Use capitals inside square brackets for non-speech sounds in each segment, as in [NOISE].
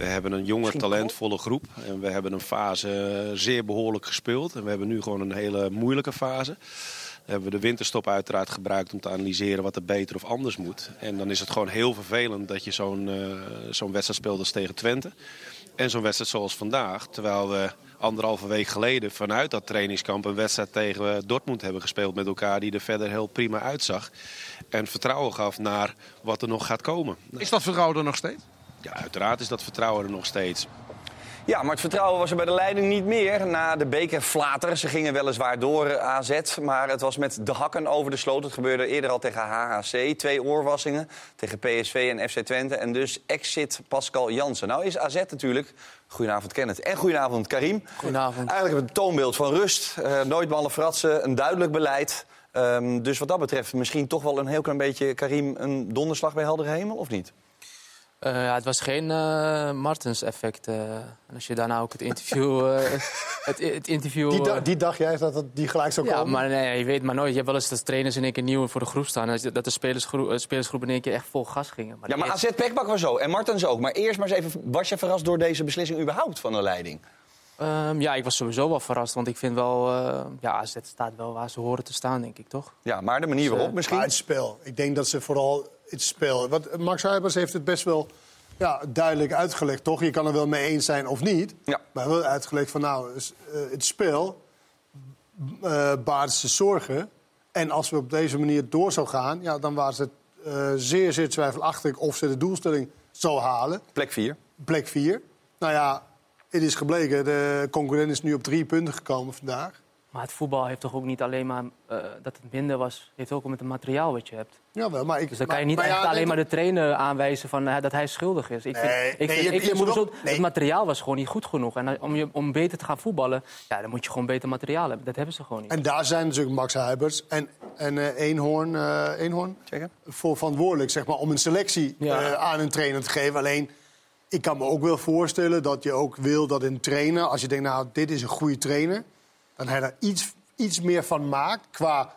We hebben een jonge, talentvolle groep. En we hebben een fase zeer behoorlijk gespeeld. En we hebben nu gewoon een hele moeilijke fase. We hebben de winterstop uiteraard gebruikt om te analyseren wat er beter of anders moet. En dan is het gewoon heel vervelend dat je zo'n uh, zo'n wedstrijd speelt als tegen Twente. En zo'n wedstrijd zoals vandaag. Terwijl we anderhalve week geleden vanuit dat trainingskamp een wedstrijd tegen Dortmund hebben gespeeld met elkaar. Die er verder heel prima uitzag. En vertrouwen gaf naar wat er nog gaat komen. Is dat vertrouwen er nog steeds? Ja, uiteraard is dat vertrouwen er nog steeds. Ja, maar het vertrouwen was er bij de leiding niet meer na de bekerflater. Ze gingen weliswaar door eh, AZ, maar het was met de hakken over de sloot. Het gebeurde eerder al tegen HHC. Twee oorwassingen tegen PSV en FC Twente. En dus exit Pascal Jansen. Nou is AZ natuurlijk... Goedenavond Kenneth en goedenavond Karim. Goedenavond. Eigenlijk een toonbeeld van rust. Uh, nooit ballen fratsen, een duidelijk beleid. Um, dus wat dat betreft misschien toch wel een heel klein beetje, Karim, een donderslag bij heldere hemel, of niet? Uh, ja, het was geen uh, Martens-effect. Uh, en als je daarna ook het interview... [LAUGHS] het, het, interview die, die, dacht jij dat het, die gelijk zou komen? Ja, maar nee, je weet maar nooit. Je hebt wel eens dat trainers in één keer nieuw voor de groep staan. Dat de spelersgroep, spelersgroep in één keer echt vol gas gingen. Maar ja, maar AZ Pekbak was zo. En Martens ook. Maar eerst maar eens even, was je verrast door deze beslissing überhaupt van de leiding? Um, ja, ik was sowieso wel verrast. Want ik vind wel... Uh, ja, AZ staat wel waar ze horen te staan, denk ik, toch? Ja, maar de manier dus, waarop misschien? Maar het spel. Ik denk dat ze vooral het spel... Want Max Huibers heeft het best wel ja, duidelijk uitgelegd, toch? Je kan er wel mee eens zijn of niet. Ja. Maar wel uitgelegd van, nou, uh, het spel uh, baart ze zorgen. En als we op deze manier door zou gaan... Ja, dan waren ze uh, zeer, zeer twijfelachtig of ze de doelstelling zou halen. Plek 4. Plek 4. Nou ja, het is gebleken, de concurrent is nu op drie punten gekomen vandaag. Maar het voetbal heeft toch ook niet alleen maar uh, dat het minder was. heeft ook met het materiaal wat je hebt. Jawel, maar ik, dus dan kan maar, je niet maar echt ja, alleen maar de trainer aanwijzen van, uh, dat hij schuldig is. Ik vind, Nee, ik nee, vind, je- ik je vind moet Moedersel- ook- nee. het materiaal was gewoon niet goed genoeg. En uh, om, je, om beter te gaan voetballen, ja, dan moet je gewoon beter materiaal hebben. Dat hebben ze gewoon niet. En daar zijn natuurlijk Max Huibers en, en eh, Eenhoorn, eh, Eenhoorn voor verantwoordelijk zeg maar, om een selectie Ja. eh, aan een trainer te geven. Alleen, ik kan me ook wel voorstellen dat je ook wil dat een trainer... als je denkt, nou, dit is een goede trainer... dan hij daar iets, iets meer van maakt qua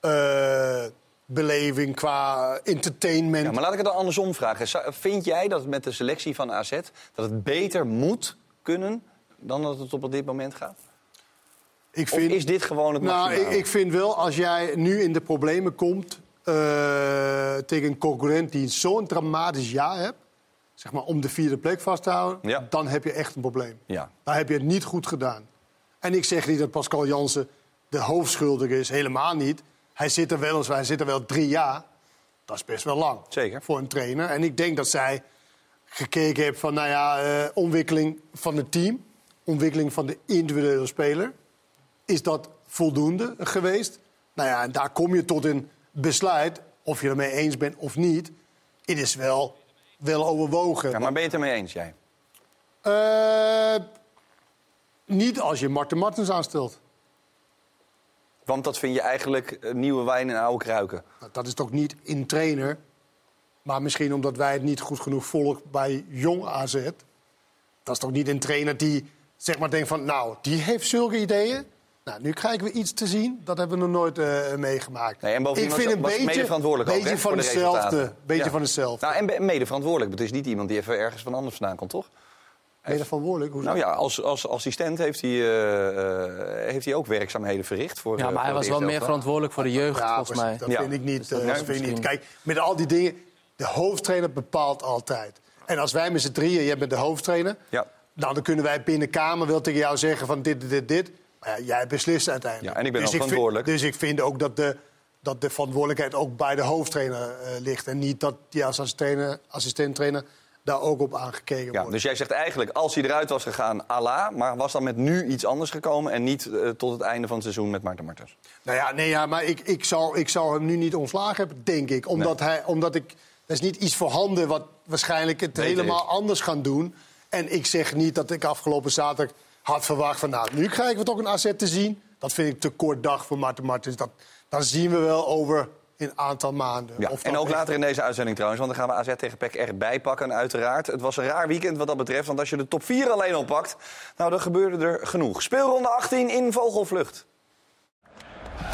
eh, beleving, qua entertainment. Ja, maar laat ik het dan andersom vragen. Vind jij dat met de selectie van AZ dat het beter moet kunnen dan dat het op dit moment gaat? ik Of is dit gewoon het Nou, ik, ik vind wel, als jij nu in de problemen komt eh, tegen een concurrent die zo'n dramatisch jaar hebt, zeg maar om de vierde plek vast te houden, Ja. dan heb je echt een probleem. Ja. Dan heb je het niet goed gedaan. En ik zeg niet dat Pascal Jansen de hoofdschuldige is, helemaal niet. Hij zit er wel eens, hij zit er wel drie jaar. Dat is best wel lang Zeker. voor een trainer. En ik denk dat zij gekeken heeft van, nou ja, eh, ontwikkeling van het team, ontwikkeling van de individuele speler. Is dat voldoende geweest? Nou ja, en daar kom je tot een besluit, of je ermee eens bent of niet. Het is wel, wel overwogen. Ja, maar ben je het ermee eens, jij? Eh, niet als je Martin Martens aanstelt. Want dat vind je eigenlijk eh, nieuwe wijn in oude kruiken. Nou, dat is toch niet in trainer. Maar misschien omdat wij het niet goed genoeg volgen bij jong AZ. Dat is toch niet een trainer die zeg maar denkt van... nou, die heeft zulke ideeën. Nou, nu krijgen we iets te zien. Dat hebben we nog nooit eh, meegemaakt. Nee, en bovendien ik was- vind een beetje, mede verantwoordelijk ook, beetje hè, van hetzelfde. Beetje Ja. van hetzelfde. Nou, en mede verantwoordelijk. Het is niet iemand die even ergens van anders vandaan komt, toch? Mede verantwoordelijk? Hoezo? Nou ja, als, als assistent heeft hij, eh, eh, heeft hij ook werkzaamheden verricht. Voor, Ja, eh, maar hij voor was wel meer verantwoordelijk voor de jeugd, Ja, volgens mij. Dat Ja. vind ik niet. Dus dat vind ik niet. Kijk, met al die dingen, de hoofdtrainer bepaalt altijd. En als wij met z'n drieën, jij bent de hoofdtrainer... Ja. Nou, dan kunnen wij binnen Kamer wel tegen jou zeggen van dit, dit, dit. Maar ja, jij beslist uiteindelijk. Ja, en ik ben ook vind- verantwoordelijk. dus ik vind ook dat de, dat de verantwoordelijkheid ook bij de hoofdtrainer eh, ligt. En niet dat die als assistent- assistent-trainer daar ook op aangekeken Ja, wordt. dus jij zegt eigenlijk, als hij eruit was gegaan, Allah, maar was dan met nu iets anders gekomen en niet eh, tot het einde van het seizoen met Maarten Martens? Nou ja, nee, ja maar ik, ik, zou, ik zou hem nu niet ontslagen hebben, denk ik. Omdat, hij, omdat ik... Er is niet iets voorhanden wat waarschijnlijk het helemaal anders gaan doen. En ik zeg niet dat ik afgelopen zaterdag had verwacht van... nou, nu krijgen we toch een AZ te zien. Dat vind ik te kort dag voor Maarten Martens. Dat, dat zien we wel over een aantal maanden. Ja, Of en ook echt- later in deze uitzending trouwens, want dan gaan we AZ tegen PEC erbij pakken uiteraard. Het was een raar weekend wat dat betreft, want als je de top 4 alleen al pakt... nou, dan gebeurde er genoeg. Speelronde 18 in Vogelvlucht.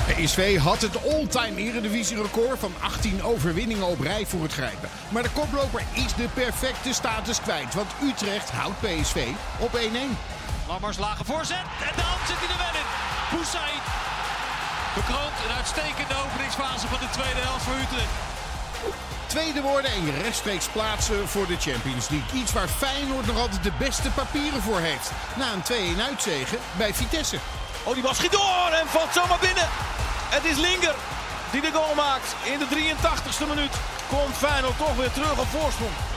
PSV had het all-time eredivisie-record van 18 overwinningen op rij voor het grijpen. Maar de koploper is de perfecte status kwijt, want Utrecht houdt PSV op 1-1. Lammers lage voorzet en dan zit hij er wel in. Boussaïd bekroont een uitstekende openingsfase van de tweede helft voor Utrecht. Tweede worden en je rechtstreeks plaatsen voor de Champions League. Iets waar Feyenoord nog altijd de beste papieren voor heeft. Na een 2-1 uitzegen bij Vitesse. Oh, die bal schiet door en valt zomaar binnen. Het is Linger die de goal maakt. In de 83ste minuut komt Feyenoord toch weer terug op voorsprong.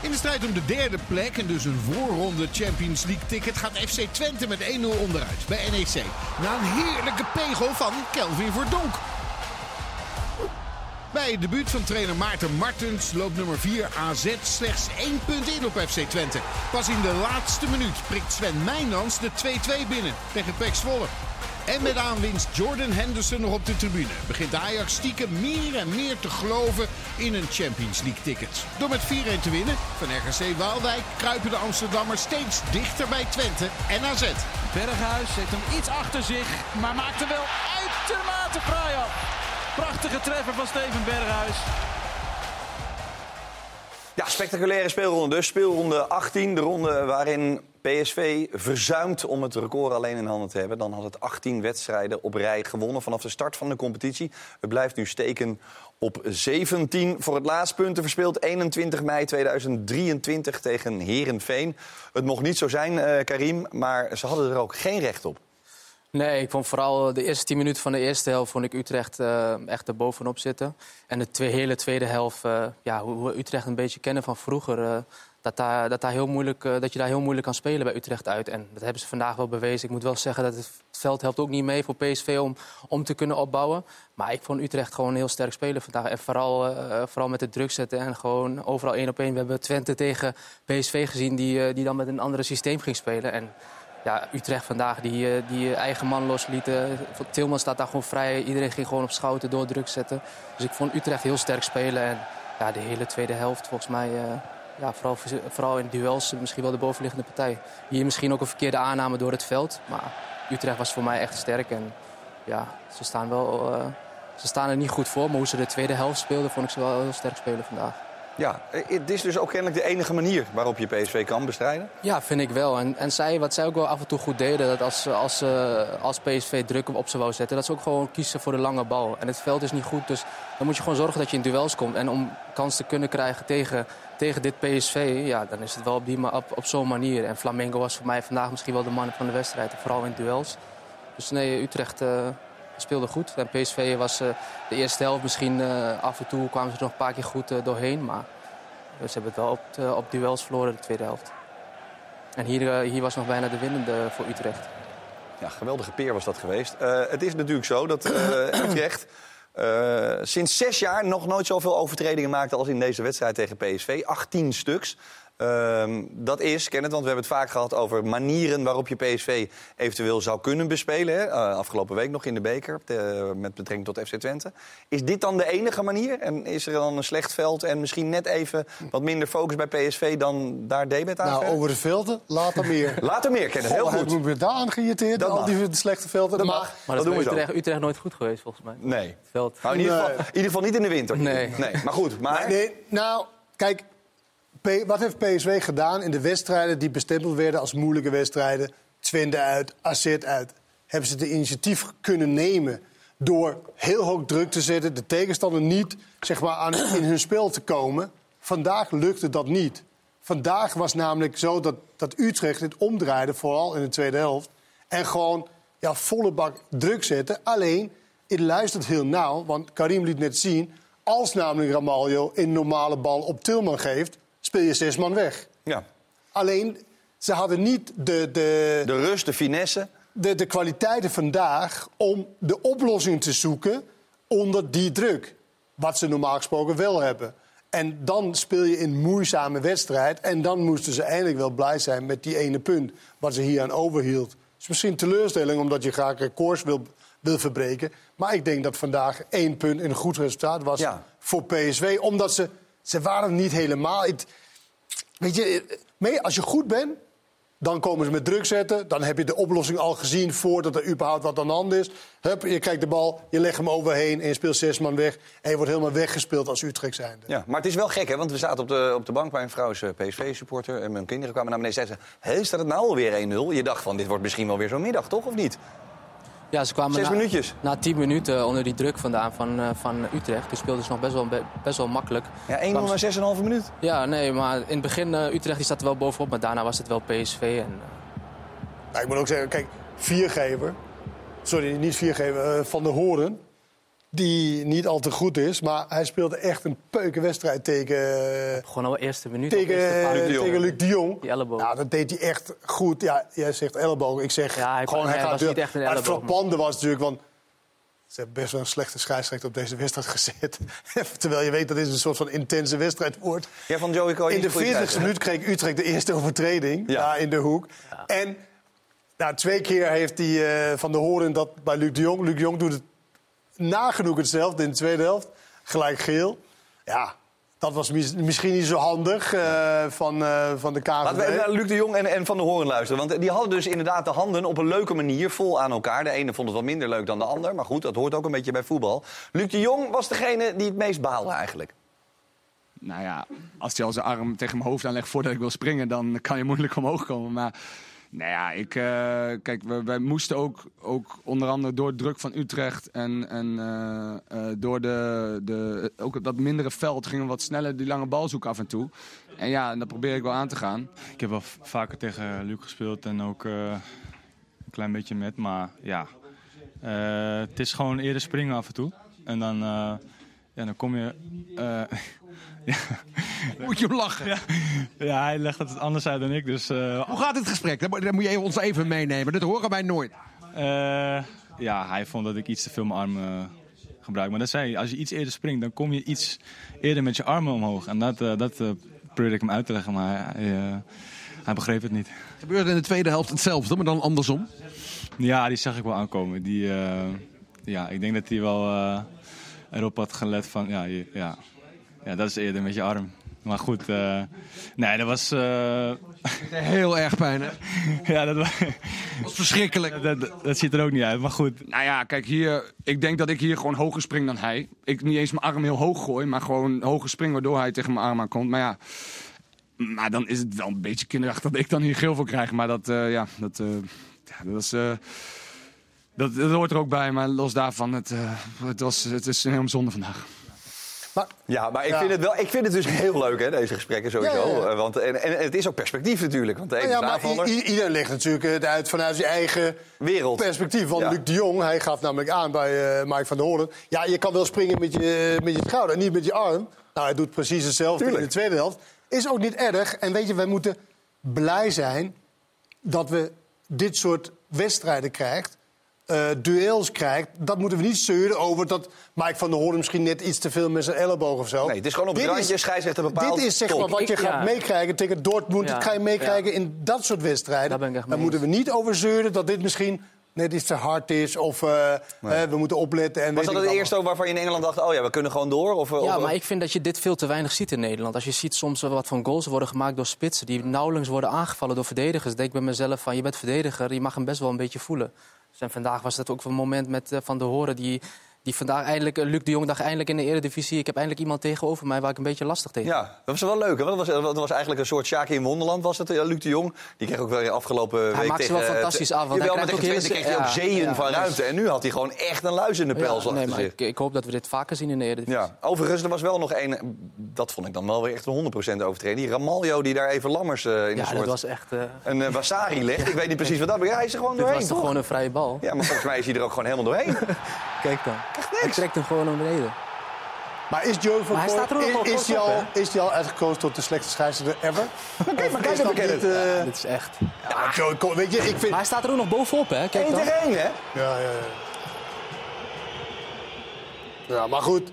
In de strijd om de derde plek en dus een voorronde Champions League ticket gaat FC Twente met 1-0 onderuit bij NEC. Na een heerlijke pegel van Kelvin Verdonk. Bij het debuut van trainer Maarten Martens loopt nummer 4 AZ slechts één punt in op FC Twente. Pas in de laatste minuut prikt Sven Meijnans de 2-2 binnen tegen PEC Zwolle. En met aanwinst Jordan Henderson nog op de tribune begint Ajax stiekem meer en meer te geloven in een Champions League ticket. Door met 4-1 te winnen van RGC Waalwijk kruipen de Amsterdammers steeds dichter bij Twente en AZ. Berghuis heeft hem iets achter zich, maar maakt er wel uitermate fraai af. Prachtige treffer van Steven Berghuis. Ja, spectaculaire speelronde dus. Speelronde 18, de ronde waarin PSV verzuimt om het record alleen in handen te hebben. Dan had het 18 wedstrijden op rij gewonnen vanaf de start van de competitie. Het blijft nu steken op 17 voor het laatste punten verspeeld. 21 mei 2023 tegen Herenveen. Het mocht niet zo zijn, eh, Karim, maar ze hadden er ook geen recht op. Nee, ik vond vooral de eerste tien minuten van de eerste helft vond ik Utrecht uh, echt er bovenop zitten. En de twee, hele tweede helft, uh, ja, hoe we Utrecht een beetje kennen van vroeger. Dat, daar, dat, daar heel moeilijk, dat je daar heel moeilijk kan spelen bij Utrecht uit. En dat hebben ze vandaag wel bewezen. Ik moet wel zeggen dat het veld helpt ook niet mee voor PSV om, om te kunnen opbouwen. Maar ik vond Utrecht gewoon heel sterk spelen vandaag. En vooral, vooral met het druk zetten en gewoon overal één op één. We hebben Twente tegen PSV gezien die, die dan met een andere systeem ging spelen. En ja, Utrecht vandaag die, eh, die eigen man loslieten. Tilman staat daar gewoon vrij. Iedereen ging gewoon op schouten door druk zetten. Dus ik vond Utrecht heel sterk spelen. En ja, de hele tweede helft volgens mij... Ja, vooral, vooral in duels misschien wel de bovenliggende partij. Hier misschien ook een verkeerde aanname door het veld. Maar Utrecht was voor mij echt sterk. En ja, ze staan, wel, uh, ze staan er niet goed voor. Maar hoe ze de tweede helft speelden, vond ik ze wel heel sterk spelen vandaag. Ja, het is dus ook kennelijk de enige manier waarop je PSV kan bestrijden? Ja, vind ik wel. En, en zij, wat zij ook wel af en toe goed deden, dat als, als, als PSV druk op ze wou zetten, dat ze ook gewoon kiezen voor de lange bal. En het veld is niet goed, dus dan moet je gewoon zorgen dat je in duels komt. En om kans te kunnen krijgen tegen, tegen dit PSV, ja, dan is het wel op, die, op, op zo'n manier. En Flamengo was voor mij vandaag misschien wel de man van de wedstrijd, vooral in duels. Dus nee, Utrecht... Uh, speelde goed. En PSV was uh, de eerste helft misschien uh, af en toe kwamen ze er nog een paar keer goed uh, doorheen. Maar ze hebben het wel op, de, op duels verloren de tweede helft. En hier, hier was nog bijna de winnende voor Utrecht. Ja, geweldige peer was dat geweest. het is natuurlijk zo dat [CLEARS THROAT] Utrecht sinds zes jaar nog nooit zoveel overtredingen maakte als in deze wedstrijd tegen PSV. 18 stuks. Uh, dat is, Kenneth, want we hebben het vaak gehad over manieren waarop je PSV eventueel zou kunnen bespelen. Hè? Uh, afgelopen week nog in de beker de, met betrekking tot FC Twente. Is dit dan de enige manier? En is er dan een slecht veld en misschien net even wat minder focus bij PSV dan daar debet aan? Nou, over de velden, later meer. [LAUGHS] later meer, Kenneth, heel goed. Ik ben daar aan geïrriteerd, al die slechte velden. Dat mag. Maar dat, dat is Utrecht, Utrecht nooit goed geweest, volgens mij. Nee. Veld. Nou, in, ieder geval, in ieder geval niet in de winter. Nee. nee. Maar goed, maar... Nee, nou, kijk wat heeft PSV gedaan in de wedstrijden die bestempeld werden als moeilijke wedstrijden? Twente uit, AZ uit. Hebben ze de initiatief kunnen nemen door heel hoog druk te zetten, de tegenstander niet zeg maar, aan, in hun spel te komen? Vandaag lukte dat niet. Vandaag was namelijk zo dat, dat Utrecht het omdraaide, vooral in de tweede helft. En gewoon ja, volle bak druk zetten. Alleen, het luistert heel nauw, want Karim liet net zien... als namelijk Ramaljo een normale bal op Tilman geeft speel je zes man weg. Ja. Alleen, ze hadden niet de... De, de rust, de finesse. De, de kwaliteiten vandaag om de oplossing te zoeken onder die druk. Wat ze normaal gesproken wel hebben. En dan speel je in moeizame wedstrijd. En dan moesten ze eindelijk wel blij zijn met die ene punt. Wat ze hier aan overhield. Het is misschien een teleurstelling omdat je graag records wil, wil verbreken. Maar ik denk dat vandaag één punt een goed resultaat was voor PSV. Omdat ze ze waren niet helemaal. weet je, als je goed bent, Dan komen ze met druk zetten. Dan heb je de oplossing al gezien voordat er überhaupt wat aan de hand is. Hup, je kijkt de bal, je legt hem overheen en je speelt zes man weg. En je wordt helemaal weggespeeld als Utrecht zijnde. Ja, maar het is wel gek, hè? Want we zaten op de, op de bank bij een vrouw, PSV-supporter. En mijn kinderen kwamen naar beneden en zeiden... Hé, staat het nou alweer 1-0? Je dacht van, dit wordt misschien wel weer zo'n middag, toch? Of niet? Ja, ze kwamen Zes na, minuutjes. na tien minuten onder die druk vandaan van, eh, van Utrecht. Toen speelden ze nog best wel, be- best wel makkelijk. Ja, 1-0 Kwam na ze- 6,5 minuut. Ja, nee, maar in het begin eh, Utrecht die zat er wel bovenop. Maar daarna was het wel PSV. En, eh, Nou, ik moet ook zeggen, kijk, viergever. Sorry, niet viergever, Van der Horen. Die niet al te goed is, maar hij speelde echt een peukenwedstrijd tegen, gewoon al eerste minuut. tegen, eerste. Luc de Jong. tegen Luc de Jong. Die elleboog. Nou, dat deed hij echt goed. Ja, jij zegt elleboog. Ik zeg Ja, hij- gewoon, hij, hij gaat was niet echt een Maar het elleboog, man. frappante was natuurlijk, want ze hebben best wel een slechte scheidsrechter op deze wedstrijd [LAUGHS] gezet. Terwijl je weet dat dit een soort van intense wedstrijd wordt. Ja, van Joey Coy In de niet goede 40ste scheidsrechter. minuut kreeg Utrecht de eerste overtreding Ja. daar in de hoek. En nou, twee keer heeft hij eh, Van de Horen dat bij Luc de Jong. Luc de Jong doet het nagenoeg hetzelfde in de tweede helft. Gelijk geel. Ja, dat was mis- misschien niet zo handig eh, van, eh, van de KVB. Laten we even naar Luc de Jong en, en Van der Hoorn luisteren. Want die hadden dus inderdaad de handen op een leuke manier vol aan elkaar. De ene vond het wat minder leuk dan de ander. Maar goed, dat hoort ook een beetje bij voetbal. Luc de Jong was degene die het meest baalde eigenlijk. Nou ja, als hij al zijn arm tegen mijn hoofd aanlegt voordat ik wil springen, dan kan je moeilijk omhoog komen. Maar nou ja, ik, eh, kijk, we, wij moesten ook, ook onder andere door druk van Utrecht en, en eh, eh, door de, de, ook dat mindere veld gingen we wat sneller die lange bal zoeken af en toe. En ja, en dat probeer ik wel aan te gaan. Ik heb wel vaker tegen Luc gespeeld en ook een klein beetje met. Maar ja, het is gewoon eerder springen af en toe. En dan, ja, dan kom je... Moet je hem lachen. Ja, ja, hij legt het anders uit dan ik. Dus eh, Hoe gaat het gesprek? Dat moet- je ons even meenemen. Dat horen wij nooit. eh, ja, hij vond dat ik iets te veel mijn armen eh, gebruik. Maar dat zei hij, als je iets eerder springt, dan kom je iets eerder met je armen omhoog. En dat, dat probeerde ik hem uit te leggen, maar hij, hij begreep het niet. Gebeurde in de tweede helft hetzelfde, maar dan andersom. Ja, die zag ik wel aankomen. Die, ja, ik denk dat hij wel erop had gelet van, ja, ja, ja, dat is eerder met je arm. Maar goed, eh, nee, dat was, eh, [LAUGHS] Heel erg pijn, hè? ja, dat, wa- Dat was verschrikkelijk. dat, dat, dat ziet er ook niet uit. Maar goed, Nou ja, kijk hier. Ik denk dat ik hier gewoon hoger spring dan hij. Ik niet eens mijn arm heel hoog gooi, maar gewoon hoger spring waardoor hij tegen mijn arm aankomt. Maar ja, maar dan is het wel een beetje kinderachtig dat ik dan hier geel voor krijg. Maar dat, eh, ja, dat, eh, ja, dat eh, dat, dat hoort er ook bij, maar los daarvan, het, eh, het, was, het is een hele zonde vandaag. Maar Ja, maar ik, Ja. Vind het wel, ik vind het dus heel leuk, hè, deze gesprekken sowieso. Ja. Eh, Want, en, en het is ook perspectief natuurlijk. Want de ene Nou maar aanvaller. iedereen legt natuurlijk het uit vanuit zijn eigen Wereld. perspectief. Want. Luc de Jong, hij gaf namelijk aan bij eh Mike van der Hoorn... ja, je kan wel springen met je, met je schouder en niet met je arm. Nou, hij doet precies hetzelfde Tuurlijk. in de tweede helft. Is ook niet erg. En weet je, wij moeten blij zijn dat we dit soort wedstrijden krijgen. Eh, duels krijgt, dat moeten we niet zeuren over dat Mike van der Hoorn misschien net iets te veel met zijn elleboog of zo. Nee, het is gewoon op Dit randje, scheidsrechter bepaalt, Dit is zeg maar wat je Ik- gaat ja. meekrijgen tegen Dortmund. Ja, Dat ga je meekrijgen ja. in dat soort wedstrijden. Daar ben ik echt Dan mee moeten we niet over zeuren dat dit misschien net iets te hard is. Of eh, we moeten opletten. En Was dat het eerste ook waarvan je in Engeland dacht... oh ja, we kunnen gewoon door? Of, eh, Ja, of- maar ik vind dat je dit veel te weinig ziet in Nederland. Als je ziet soms wat van goals worden gemaakt door spitsen... die nauwelijks worden aangevallen door verdedigers. denk ik bij mezelf van, je bent verdediger, je mag hem best wel een beetje voelen. Dus en vandaag was dat ook een moment met eh, Van de Horen... die, die vandaag eindelijk, eh, Luc de Jong dacht eindelijk in de eredivisie... ik heb eindelijk iemand tegenover mij waar ik een beetje lastig tegen Ja, dat was wel leuk. Hè? Dat was, dat was eigenlijk een soort Sjaak in Wonderland, was het, eh, Luc de Jong. Die kreeg ook wel afgelopen week maakt ze tegen... wel eh, fantastisch af, want hij Jawel, maar ook hele- kreeg hij ook ja, zeeën ja, van ruimte. En nu had hij gewoon echt een luis in de pels Ja, nee, maar ik, ik hoop dat we dit vaker zien in de eredivisie. Ja, overigens, er was wel nog één, dat vond ik dan wel weer echt een 100% overtreding. Die Ramaljo die daar even Lammers in Ja, dat soort was echt... een eh, wasari legt. [LAUGHS] Ik weet niet precies wat dat betekent. Hij is er gewoon dit doorheen, was toch? gewoon een vrije bal? Ja, maar volgens mij is hij er ook gewoon helemaal doorheen. [LAUGHS] Kijk dan. Hij trekt hem gewoon naar beneden. Maar is Joey van Maar hij staat er ook nog wel is, is, kort hij op, al, is hij al uitgekozen tot de slechtste scheidsrechter ever? [LAUGHS] Kijk maar, kijk Is even dat kennen. niet, eh, Dit is echt... ja, maar weet je, ik vind... Maar hij staat er ook nog bovenop, hè? Kijk Eén dan. tegen één, hè? Ja, ja, ja. Ja, maar goed.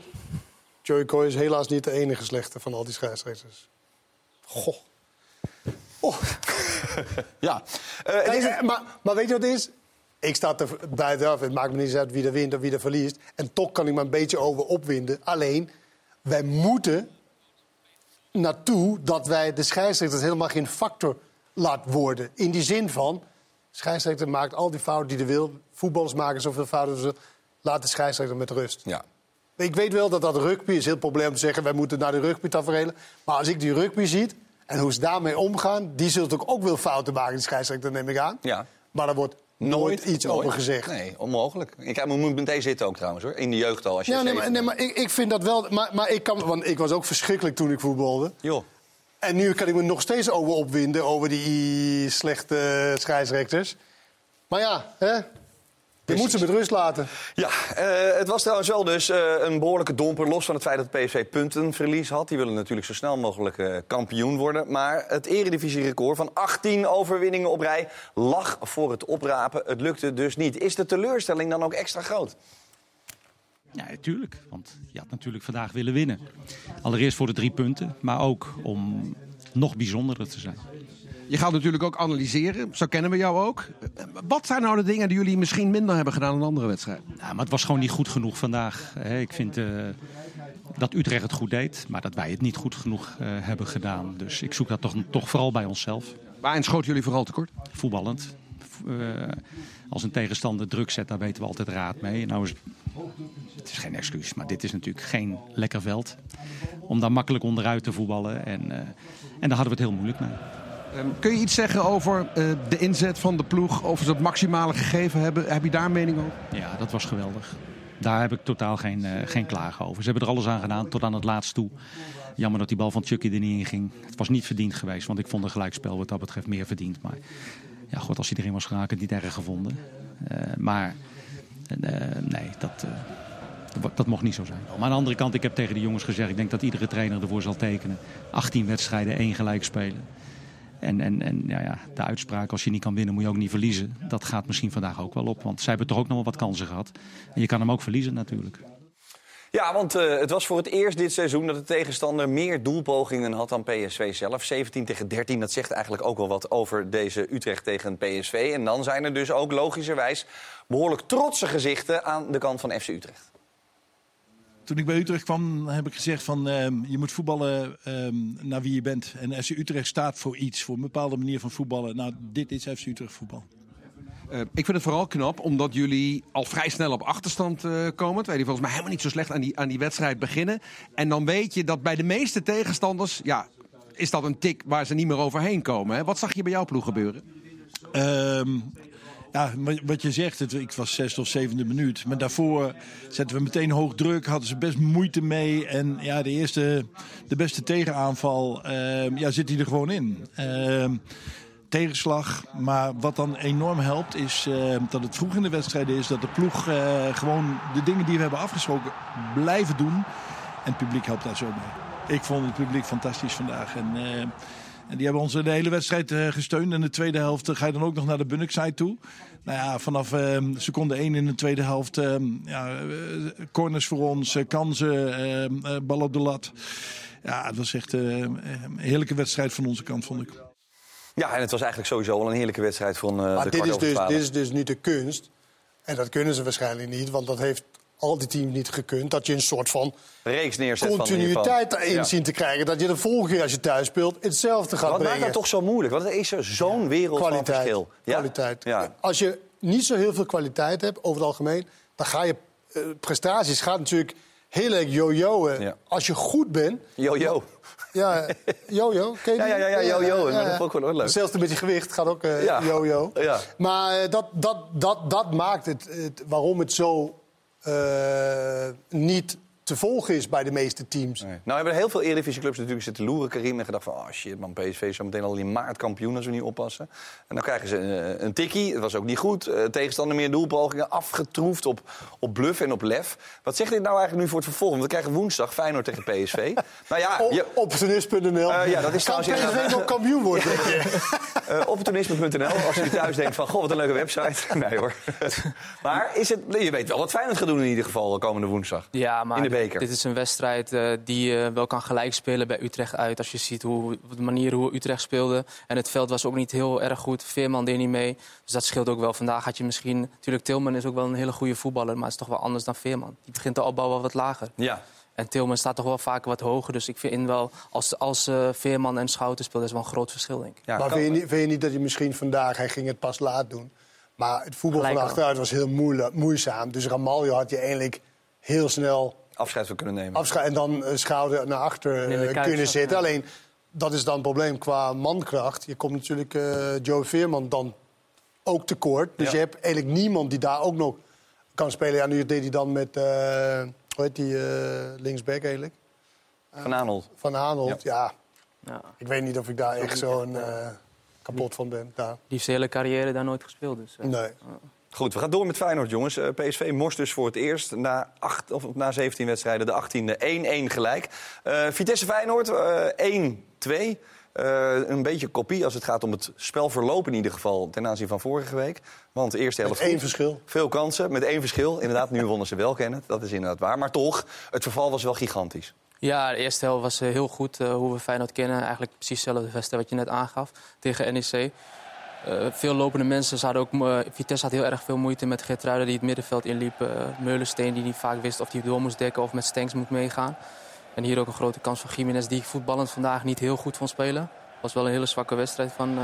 Joey Coy is helaas niet de enige slechte van al die scheidsrechters. Goh. Oh. [LAUGHS] Ja. Eh, Kijk, deze- eh, maar, maar weet je wat het is? Ik sta er buitenaf. Het maakt me niet uit wie er wint of wie er verliest. En toch kan ik me een beetje over opwinden. Alleen, wij moeten naartoe dat wij de scheidsrechters helemaal geen factor laat worden. In die zin van, scheidsrechter maakt al die fouten die hij wil. Voetballers maken zoveel fouten als ze Laat de scheidsrechter met rust. Ja. Ik weet wel dat dat rugby is heel probleem om te zeggen... wij moeten naar de rugby tafereelen. Maar als ik die rugby ziet en hoe ze daarmee omgaan... die zullen toch ook wel fouten maken, die scheidsrechter, neem ik aan. Ja. Maar er wordt nooit, iets nooit. over gezegd. Nee, onmogelijk. Ik krijg- moet meteen zitten ook trouwens hoor. In de jeugd al. Als je Ja, nee, maar, nee, maar ik, ik vind dat wel... Maar, maar ik, kan, want ik was ook verschrikkelijk toen ik voetbalde. Joh. En nu kan ik me nog steeds over opwinden... over die slechte scheidsrechters. Maar ja, hè? Je moet ze met rust laten. Ja, eh, het was trouwens wel dus eh, een behoorlijke domper. Los van het feit dat PSV puntenverlies had. Die willen natuurlijk zo snel mogelijk eh, kampioen worden. Maar het eredivisie-record van 18 overwinningen op rij lag voor het oprapen. Het lukte dus niet. Is de teleurstelling dan ook extra groot? Ja, natuurlijk. Want je had natuurlijk vandaag willen winnen. Allereerst voor de drie punten, maar ook om nog bijzonderder te zijn. Je gaat natuurlijk ook analyseren, zo kennen we jou ook. Wat zijn nou de dingen die jullie misschien minder hebben gedaan dan andere wedstrijden? Ja, maar het was gewoon niet goed genoeg vandaag. Ik vind eh, dat Utrecht het goed deed, maar dat wij het niet goed genoeg eh, hebben gedaan. Dus ik zoek dat toch, toch vooral bij onszelf. Waarin schoten jullie vooral tekort? Voetballend. Eh, als een tegenstander druk zet, daar weten we altijd raad mee. Nou is, het is geen excuus, maar dit is natuurlijk geen lekker veld. Om daar makkelijk onderuit te voetballen. En, en daar hadden we het heel moeilijk mee. Ehm, kun je iets zeggen over eh, de inzet van de ploeg? Of ze het maximale gegeven hebben? Heb je daar mening over? Ja, dat was geweldig. Daar heb ik totaal geen, eh, geen klagen over. Ze hebben er alles aan gedaan, tot aan het laatst toe. Jammer dat die bal van Chucky er niet in ging. Het was niet verdiend geweest, want ik vond een gelijkspel wat dat betreft meer verdiend. Maar ja, god, als erin was geraakt, niet erg gevonden. Eh, maar nee, dat, dat, dat mocht niet zo zijn. Maar aan de andere kant, ik heb tegen de jongens gezegd... ik denk dat iedere trainer ervoor zal tekenen. 18 wedstrijden, één gelijk spelen. En, en, en ja, ja, de uitspraak, als je niet kan winnen, moet je ook niet verliezen. Dat gaat misschien vandaag ook wel op. Want zij hebben toch ook nog wel wat kansen gehad. En je kan hem ook verliezen natuurlijk. Ja, want eh, het was voor het eerst dit seizoen dat de tegenstander meer doelpogingen had dan PSV zelf. 17 tegen 13, dat zegt eigenlijk ook wel wat over deze Utrecht tegen PSV. En dan zijn er dus ook logischerwijs behoorlijk trotse gezichten aan de kant van FC Utrecht. Toen ik bij Utrecht kwam, heb ik gezegd van ehm, je moet voetballen ehm, naar wie je bent. En FC Utrecht staat voor iets, voor een bepaalde manier van voetballen. Nou, dit is FC Utrecht voetbal. Eh, ik vind het vooral knap omdat jullie al vrij snel op achterstand eh, komen. Terwijl jullie volgens mij helemaal niet zo slecht aan die, aan die wedstrijd beginnen. En dan weet je dat bij de meeste tegenstanders... Ja, is dat een tik waar ze niet meer overheen komen. Hè? Wat zag je bij jouw ploeg gebeuren? Ehm, ja, wat- je zegt, het, ik was zesde of zevende minuut. Maar daarvoor zetten we meteen hoog druk, hadden ze best moeite mee. En ja, de eerste, de beste tegenaanval, ehm, ja, zit hij er gewoon in. Ehm, tegenslag, maar wat dan enorm helpt is ehm, dat het vroeg in de wedstrijd is. Dat de ploeg eh, gewoon de dingen die we hebben afgesproken blijven doen. En het publiek helpt daar zo mee. Ik vond het publiek fantastisch vandaag. En, en die hebben ons de hele wedstrijd eh, gesteund. En de tweede helft eh, ga je dan ook nog naar de Bunnickside toe. Nou ja, vanaf ehm, seconde 1 in de tweede helft. ehm, ja, eh, corners voor ons, kansen, ehm, eh, bal op de lat. Ja, het was echt eh, een heerlijke wedstrijd van onze kant, vond ik. Ja, en het was eigenlijk sowieso wel een heerlijke wedstrijd van eh Maar de dit kwart is, over dus, dit is dus niet de kunst. En dat kunnen ze waarschijnlijk niet, want dat heeft al die teams niet gekund. Dat je een soort van Reeks neerzet van continuïteit erin Ja. zien te krijgen. Dat je de volgende keer als je thuis speelt hetzelfde gaat Wat maakt brengen. dat toch zo moeilijk? Want er is er zo'n wereld van verschil. Ja? kwaliteit. Ja. Als je niet zo heel veel kwaliteit hebt, over het algemeen... dan ga je... eh, prestaties gaat natuurlijk heel erg yo-yo'en. Ja. Als je goed bent... Yo-yo. Ja, yo-yo, [LAUGHS] ken je Ja, ja, ja, ja, yo-yo. Maar dat vond ik wel leuk. Zelfs met je gewicht gaat ook eh, Ja. yo-yo. Ja. Maar eh, dat, dat, dat, dat maakt het, waarom het zo niet te volgen is bij de meeste teams. Nou hebben heel veel Eredivisieclubs natuurlijk zitten loeren, Karim. En gedacht van, oh shit man, PSV is zo meteen al in maart kampioen als we niet oppassen. En dan krijgen ze een, een tikkie, dat was ook niet goed. Eh, tegenstander meer doelpogingen, afgetroefd op, op bluff en op lef. Wat zegt dit nou eigenlijk nu voor het vervolg? Want we krijgen woensdag Feyenoord tegen PSV. [LAUGHS] nou ja, je, Opportunist.nl. Eh, ja, dat is kan trouwens PSV nog kampioen worden, [LAUGHS] denk je? eh opportunisme.nl, als je thuis denkt van, goh, wat een leuke website. [LAUGHS] Nee hoor. maar is het, je weet wel wat Feyenoord gaat doen in ieder geval komende woensdag. Ja, maar In de dit- beker. dit is een wedstrijd eh, die je wel kan gelijk spelen bij Utrecht uit. Als je ziet hoe, de manier hoe Utrecht speelde. En het veld was ook niet heel erg goed. Veerman deed niet mee. Dus dat scheelt ook wel. Vandaag had je misschien... Natuurlijk, Tilman is ook wel een hele goede voetballer. Maar het is toch wel anders dan Veerman. Die begint de opbouw wel wat lager. Ja. En Tilman staat toch wel vaak wat hoger. Dus ik vind wel, als, als eh, Veerman en Schouten speelt, is wel een groot verschil, denk ik. Ja, maar vind je, niet, vind je niet dat hij misschien vandaag, hij ging het pas laat doen. Maar het voetbal Gelijk van achteruit was heel moeilijk, moeizaam. Dus Ramaljo had je eigenlijk heel snel afscheid van kunnen nemen. afscheid en dan eh, schouder naar achter eh, kunnen zitten. ja. Alleen, dat is dan het probleem qua mankracht. Je komt natuurlijk eh Joe Veerman dan ook tekort. Dus Ja. je hebt eigenlijk niemand die daar ook nog kan spelen. Ja, nu deed hij dan met, eh, hoe heet die, eh, linksback eigenlijk? Van Aanholt. Van Aanholt, ja. Ja. Ik weet niet of ik daar echt zo'n eh, kapot van ben. Daar. Die heeft zijn hele carrière daar nooit gespeeld. Dus. Nee. Goed, we gaan door met Feyenoord, jongens. Eh, PSV morst dus voor het eerst na, acht, of na 17 wedstrijden de 18e 1-1 gelijk. Eh, Vitesse Feyenoord eh 1-2. Eh, een beetje kopie als het gaat om het spelverloop in ieder geval ten aanzien van vorige week. Want de eerste helft Met één goed. verschil. Veel kansen, met één verschil. Inderdaad, nu wonnen ze wel kennen. Dat is inderdaad waar. Maar toch, het verval was wel gigantisch. Ja, de eerste helft was heel goed. hoe we Feyenoord kennen. Eigenlijk precies hetzelfde wedstrijd wat je net aangaf tegen NEC. Eh, veel lopende mensen. Ze hadden ook, eh, Vitesse had heel erg veel moeite met Geertruiden die het middenveld inliep. eh Meulensteen die niet vaak wist of hij door moest dekken of met Stenks moet meegaan. En hier ook een grote kans van Jiménez die voetballend vandaag niet heel goed vond spelen. was wel een hele zwakke wedstrijd van,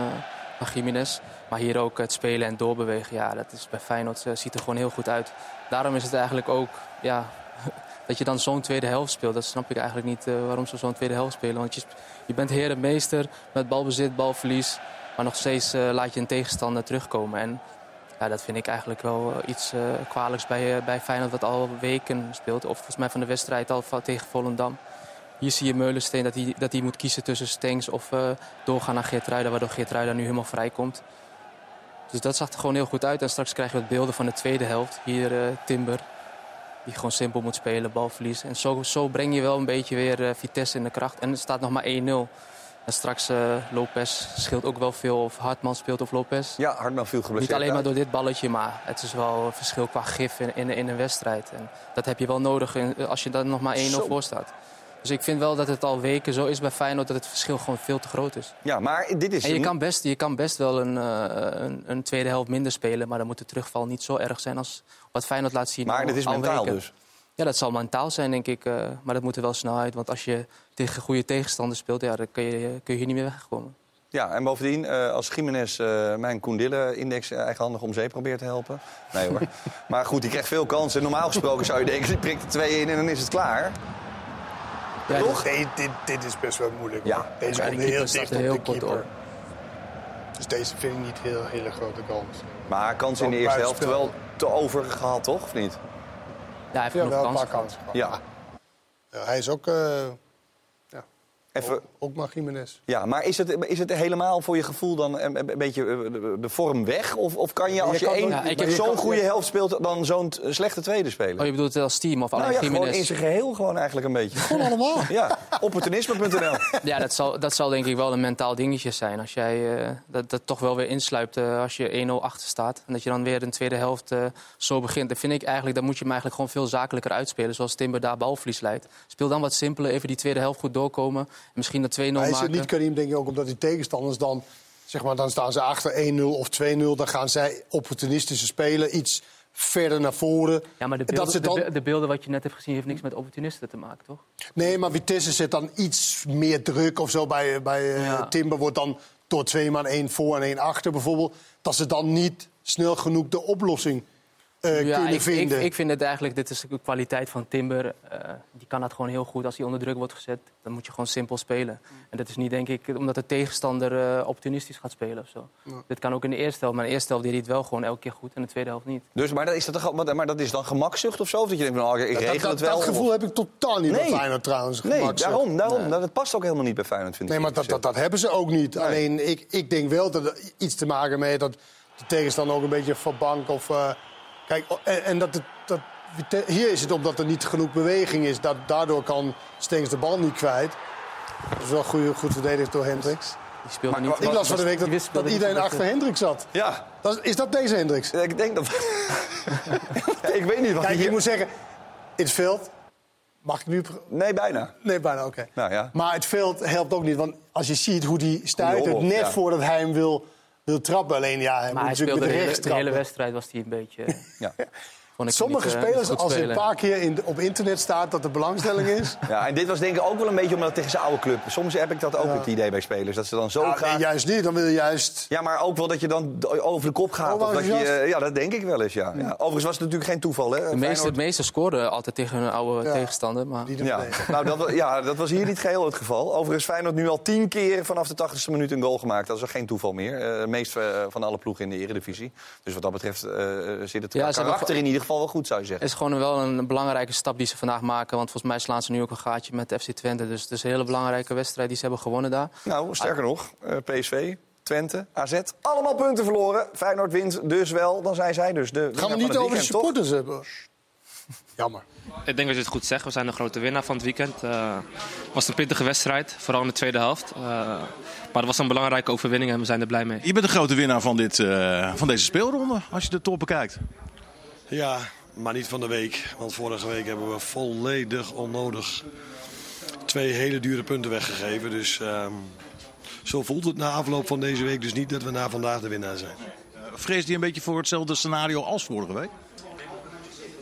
van Jiménez. Maar hier ook het spelen en doorbewegen. Ja, dat is bij Feyenoord ziet er gewoon heel goed uit. Daarom is het eigenlijk ook ja, [LAUGHS] dat je dan zo'n tweede helft speelt. Dat snap ik eigenlijk niet waarom ze zo'n tweede helft spelen. Want je, je bent heer en meester met balbezit, balverlies. Maar nog steeds eh, laat je een tegenstander terugkomen. En ja, dat vind ik eigenlijk wel eh, iets eh, kwalijks bij, bij Feyenoord... wat al weken speelt. Of volgens mij van de wedstrijd al tegen Volendam. Hier zie je Meulensteen dat hij, dat hij moet kiezen tussen Stengs of doorgaan naar Geertruida... waardoor Geertruida nu helemaal vrij komt. Dus dat zag er gewoon heel goed uit. En straks krijgen we het beelden van de tweede helft. Hier eh, Timber, die gewoon simpel moet spelen, balverlies. En zo, zo breng je wel een beetje weer Vitesse in de kracht. En het staat nog maar 1-0. En straks eh Lopez scheelt ook wel veel of Hartman speelt of Lopez. Ja, Hartman viel geblesseerd Niet alleen maar door dit balletje, maar het is wel een verschil qua gif in, in, in een wedstrijd. En dat heb je wel nodig als je dan nog maar 1-0 Zo. voor staat. Dus ik vind wel dat het al weken zo is bij Feyenoord dat het verschil gewoon veel te groot is. Ja, maar dit is... En je een- kan best, je kan best wel een, eh, een, een tweede helft minder spelen, maar dan moet de terugval niet zo erg zijn als wat Feyenoord laat zien. Maar al- dit is al mentaal dus. Ja, dat zal mentaal zijn, denk ik. eh, maar dat moet er wel snel uit. Want als je tegen goede tegenstanders speelt, ja, dan kun je, kun je hier niet meer wegkomen. Ja, en bovendien, eh, als Jiménez eh, mijn Koendille-index eh, eigenhandig om zee probeert te helpen. Nee hoor. [LAUGHS] maar goed, die krijgt veel kansen. Normaal gesproken zou je denken, die prikt er twee in en dan is het klaar. Ja, Toch? Nee, dit, dit is best wel moeilijk. Ja. hoor. Deze komt heel dicht op heel de keeper. op. Dus deze vind ik niet heel hele grote kans. Maar kans in de eerste helft wel te over gehad, toch? Of niet? Ja, hij heeft Ja, genoeg wel een kansen paar kansen. gehad. Ja. Ja, hij is ook, eh Even, ook maar Jiménez. ja, maar is het, is het helemaal voor je gevoel dan een, een beetje eh, de, vorm weg? Of, of kan je als je één Ja, zo'n goede helft speelt, dan zo'n slechte tweede spelen? Oh, je bedoelt het als team of alleen nou ja, gewoon in zijn geheel gewoon eigenlijk een beetje. Gewoon allemaal. [LAUGHS] Ja, opportunisme.nl. Ja, dat zal, dat zal denk ik wel een mentaal dingetje zijn. Als jij eh, dat, dat toch wel weer insluipt eh, als je 1-0 achter staat. En dat je dan weer een tweede helft eh, zo begint. Dan vind ik eigenlijk, dan moet je hem eigenlijk gewoon veel zakelijker uitspelen. Zoals Timber daar balverlies leidt. Speel dan wat simpeler, even die tweede helft goed doorkomen. En misschien de 2-0 Hij is maken. het niet Karim, denk ik ook, omdat die tegenstanders dan... Zeg maar, dan staan ze achter 1-0 of 2-0. Dan gaan zij opportunistische spelen, iets verder naar voren. Ja, maar de Dat beelden, ze dan- de, be- de beelden wat je net hebt gezien heeft niks met opportunisten te maken, toch? Nee, maar Vitesse zet dan iets meer druk of zo. Bij, bij eh, Ja. Timber wordt dan door twee man één voor en één achter bijvoorbeeld. Dat ze dan niet snel genoeg de oplossing eh, ja, kunnen ik, vinden. Ik, ik vind het eigenlijk, dit is de kwaliteit van Timber. eh, die kan dat gewoon heel goed. Als hij onder druk wordt gezet, dan moet je gewoon simpel spelen. En dat is niet, denk ik, omdat de tegenstander eh, opportunistisch gaat spelen of zo. Dit kan ook in de eerste helft. Maar in de eerste helft deed hij het wel gewoon elke keer goed. En de tweede helft niet. Dus, maar, dat is dat, maar dat is dan gemakzucht of zo? Of dat je denkt, nou, ik regel dat, het wel. dat gevoel of- heb ik totaal niet Nee. bij Feyenoord trouwens. Nee, daarom. daarom. Dat, dat past ook helemaal niet bij Feyenoord, vind ik. Nee, maar dat, dat, dat hebben ze ook niet. Alleen ik, ik denk wel dat er iets te maken heeft dat de tegenstander ook een beetje van bank of. Kijk, en, en dat, het, dat hier is het omdat er niet genoeg beweging is. Dat, daardoor kan Stengs de bal niet kwijt. Dat is wel goed, goed verdedigd door Hendricks. Die speelde Maar- niet. Ik las van de week dat, iedereen achter Hendricks zat. Ja, Dat, is- dat deze Hendricks? ik denk dat... Ja, [LAUGHS] ik weet niet wat Kijk, hier... ik moet zeggen, in het veld. Mag ik nu. Nee, bijna. Nee, bijna oké. Nou ja. Maar het veld helpt ook niet. Want als je ziet hoe die oplost, net ja. voordat hij hem wil, wil trappen. Alleen ja, hij Maar moet hij natuurlijk speelde de de hele, rechts de hele wedstrijd was hij een beetje... [LAUGHS] Ja. [LAUGHS] vond ik Sommige niet, eh, spelers, als er een paar keer in, op internet staat dat er belangstelling [LAUGHS] is... Ja, en dit was denk ik ook wel een beetje omdat het tegen zijn oude club. Soms heb ik dat ook het idee bij spelers. Dat ze dan zo Ja, graag... nee, juist niet, dan wil je juist... Ja, maar ook wel dat je dan over de kop gaat. Oh, of dat je, ja, dat denk ik wel eens, ja. ja. Overigens was het natuurlijk geen toeval, hè. De meeste, Feyenoord- de meeste scoren altijd tegen hun oude Ja. tegenstander. Maar... Die doen Ja, het nou, dat, ja, dat was hier niet geheel het geval. Overigens Feyenoord nu al tien keer vanaf de 80ste minuut een goal gemaakt. Dat is ook geen toeval meer. Eh meest eh, van alle ploegen in de Eredivisie. Dus wat dat betreft eh, zit het Ja, qua ze hebben karakter in ieder geval wel goed, zou je zeggen. Het is gewoon wel een belangrijke stap die ze vandaag maken. Want volgens mij slaan ze nu ook een gaatje met FC Twente. Dus het is een hele belangrijke wedstrijd die ze hebben gewonnen daar. Nou, sterker nog, eh, PSV, Twente, AZ, allemaal punten verloren. Feyenoord wint dus wel, dan zijn zij dus de Gaan we van niet het over de weekend, toch? supporters hebben? Jammer. Ik denk dat je het goed zegt. We zijn de grote winnaar van het weekend. Eh, Het was een pittige wedstrijd, vooral in de tweede helft. Eh, maar het was een belangrijke overwinning en we zijn er blij mee. Je bent de grote winnaar van, dit, eh, van deze speelronde, als je de top bekijkt. Ja, maar niet van de week. Want vorige week hebben we volledig onnodig twee hele dure punten weggegeven. Dus ehm, zo voelt het na afloop van deze week dus niet dat we na vandaag de winnaar zijn. Vrees die een beetje voor hetzelfde scenario als vorige week?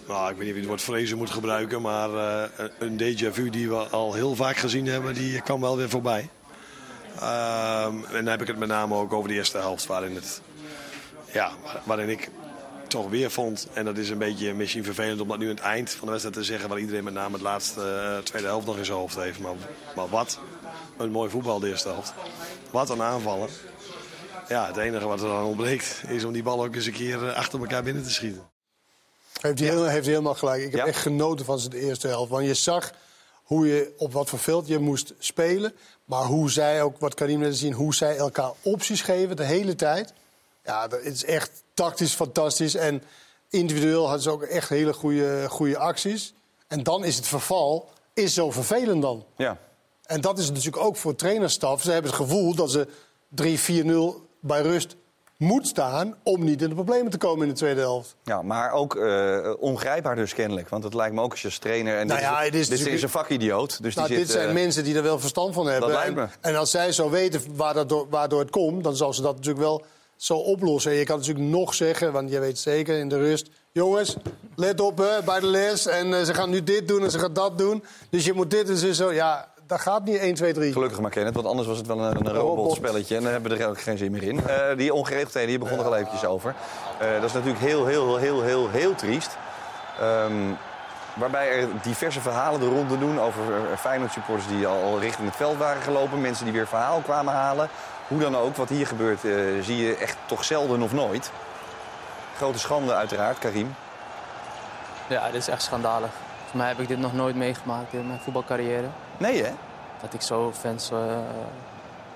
Nou, ik weet niet of je het woord vrezen moet gebruiken, maar eh, een déjà vu die we al heel vaak gezien hebben, die kwam wel weer voorbij. Ehm, en dan heb ik het met name ook over de eerste helft, waarin, het, ja, waarin ik toch weer vond, en dat is een beetje misschien vervelend om dat nu aan het eind van de wedstrijd te zeggen, waar iedereen met name het laatste eh, tweede helft nog in zijn hoofd heeft. Maar, maar wat een mooi voetbal de eerste helft. Wat een aanvallen. Ja, het enige wat er dan ontbreekt is om die bal ook eens een keer eh, achter elkaar binnen te schieten. Heeft hij, heel, heeft hij helemaal gelijk. Ik heb echt genoten van zijn eerste helft. Want je zag hoe je op wat voor veld je moest spelen. Maar hoe zij ook, wat Karim net zien, hoe zij elkaar opties geven de hele tijd. Ja, dat is echt tactisch fantastisch. En individueel hadden ze ook echt hele goede, goede acties. En dan is het verval is zo vervelend dan. Ja. En dat is natuurlijk ook voor trainerstaf. Ze hebben het gevoel dat ze 3-4-0 bij rust moet staan... om niet in de problemen te komen in de tweede helft. Ja, maar ook eh, ongrijpbaar dus kennelijk. Want het lijkt me ook als je als trainer... En Nou dit, ja, is, dit is een vakidioot. Dus nou, die dit zit, zijn eh, mensen die er wel verstand van hebben. lijkt en, me. en als zij zo weten waar dat door, waardoor het komt, dan zal ze dat natuurlijk wel zo oplossen. En je kan natuurlijk nog zeggen, want je weet zeker in de rust... jongens, let op hè, bij de les. En eh, ze gaan nu dit doen en ze gaan dat doen. Dus je moet dit en zo- zo. Ja, dat gaat niet 1, 2, 3. Gelukkig maar Kenneth, want anders was het wel een, een robotspelletje. En dan hebben we er ook geen zin meer in. Eh, die ongeregeldheden, hier begonnen we al eventjes over. Eh, dat is natuurlijk heel, heel, heel, heel, heel triest. Ehm, waarbij er diverse verhalen de ronde doen over Feyenoord supporters die al, al richting het veld waren gelopen. Mensen die weer verhaal kwamen halen. Hoe dan ook, wat hier gebeurt, eh, zie je echt toch zelden of nooit. Grote schande uiteraard, Karim. Ja, dit is echt schandalig. Volgens mij heb ik dit nog nooit meegemaakt in mijn voetbalcarrière. Nee, hè? Dat ik zo fans eh,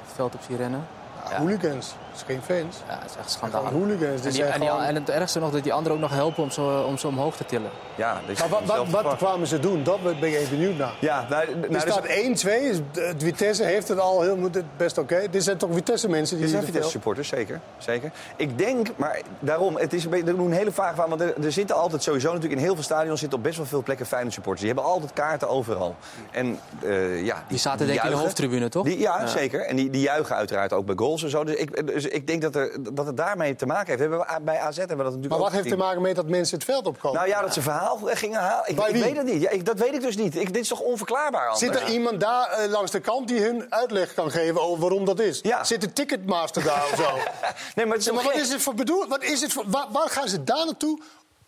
het veld op zie rennen. Ja, Hooligans, dat is geen fans. Ja, het is echt schandalig. Hooligans, die En, die- zijn en, die- gewoon- en het ergste nog dat die anderen ook nog helpen om ze, om ze omhoog te tillen. Ja, Maar wat, wat, wat kwamen ze doen? Dat ben ik even benieuwd naar. Ja, nou, nou, Er dus- staat 1-2, is- het Vitesse heeft het al heel best oké. Dit zijn toch Vitesse-mensen die Dit zijn Vitesse supporters, zeker, zeker. Ik denk, maar daarom, het is een beetje, er doen een hele vraag van. Want er, er zitten altijd sowieso natuurlijk in heel veel stadions zitten op best wel veel plekken Feyenoord supporters. Die hebben altijd kaarten overal. En eh, ja, die, Die zaten denk ik in de hoofdtribune, toch? Die, ja, Ja. zeker. En die, die juichen uiteraard ook bij goals en zo. Dus ik, dus ik denk dat, er, dat het daarmee te maken heeft. We hebben, bij AZ hebben we dat natuurlijk Maar wat heeft te maken met dat mensen het veld opkomen? Nou ja, dat ze verhaal gingen halen. Ik, weet het niet. Ja, ik, dat weet ik dus niet. Ik, dit is toch onverklaarbaar anders? Zit er iemand daar eh, langs de kant die hun uitleg kan geven over waarom dat is? Zit de ticketmaster daar of zo? [LAUGHS] nee, maar, is wat is het voor bedoel? Wat is het voor, waar, waar gaan ze daar naartoe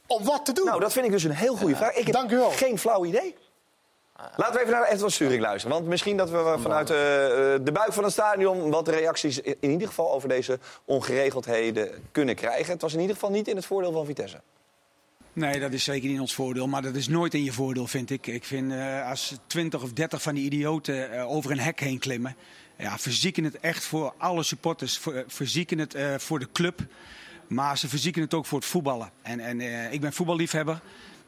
om wat te doen? Nou, dat vind ik dus een heel goede vraag. Ik heb Dank u wel. geen flauw idee. Laten we even naar Edward Sturing luisteren. Want misschien dat we vanuit eh, de buik van het stadion... wat reacties in ieder geval over deze ongeregeldheden kunnen krijgen. Het was in ieder geval niet in het voordeel van Vitesse. Nee, dat is zeker niet in ons voordeel. Maar dat is nooit in je voordeel, vind ik. Ik vind eh, als 20 of 30 van die idioten eh, over een hek heen klimmen. Ja, verzieken het echt voor alle supporters. Ver- verzieken het voor de club. Maar ze verzieken het ook voor het voetballen. En, en ik ben voetballiefhebber.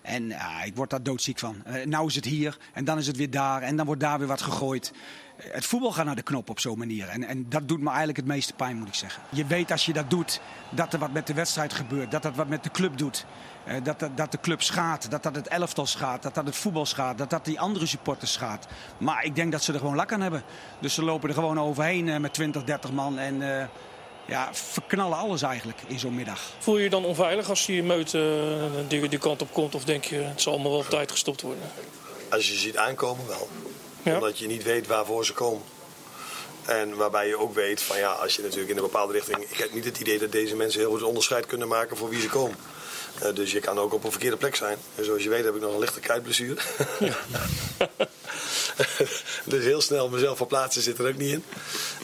En ja, ik word daar doodziek van. Eh, nou is het hier en dan is het weer daar. En dan wordt daar weer wat gegooid. Eh, Het voetbal gaat naar de knop op zo'n manier. En, en dat doet me eigenlijk het meeste pijn, moet ik zeggen. Je weet als je dat doet, dat er wat met de wedstrijd gebeurt. Dat dat wat met de club doet. Eh, dat, dat, dat de club schaadt. Dat dat het elftal schaadt. Dat dat het voetbal schaadt. Dat dat die andere supporters schaadt. Maar ik denk dat ze er gewoon lak aan hebben. Dus ze lopen er gewoon overheen met 20, 30 man. En ja, verknallen alles eigenlijk in zo'n middag. Voel je je dan onveilig als die meut eh, die, die kant op komt? Of denk je, het zal allemaal wel op tijd gestopt worden? Als je ze ziet aankomen wel. Ja. Omdat je niet weet waarvoor ze komen. En waarbij je ook weet van ja, als je natuurlijk in een bepaalde richting... Ik heb niet het idee dat deze mensen heel goed onderscheid kunnen maken voor wie ze komen. Eh, dus je kan ook op een verkeerde plek zijn. En zoals je weet heb ik nog een lichte kuitblessure. [LAUGHS] dus heel snel mezelf verplaatsen zit er ook niet in.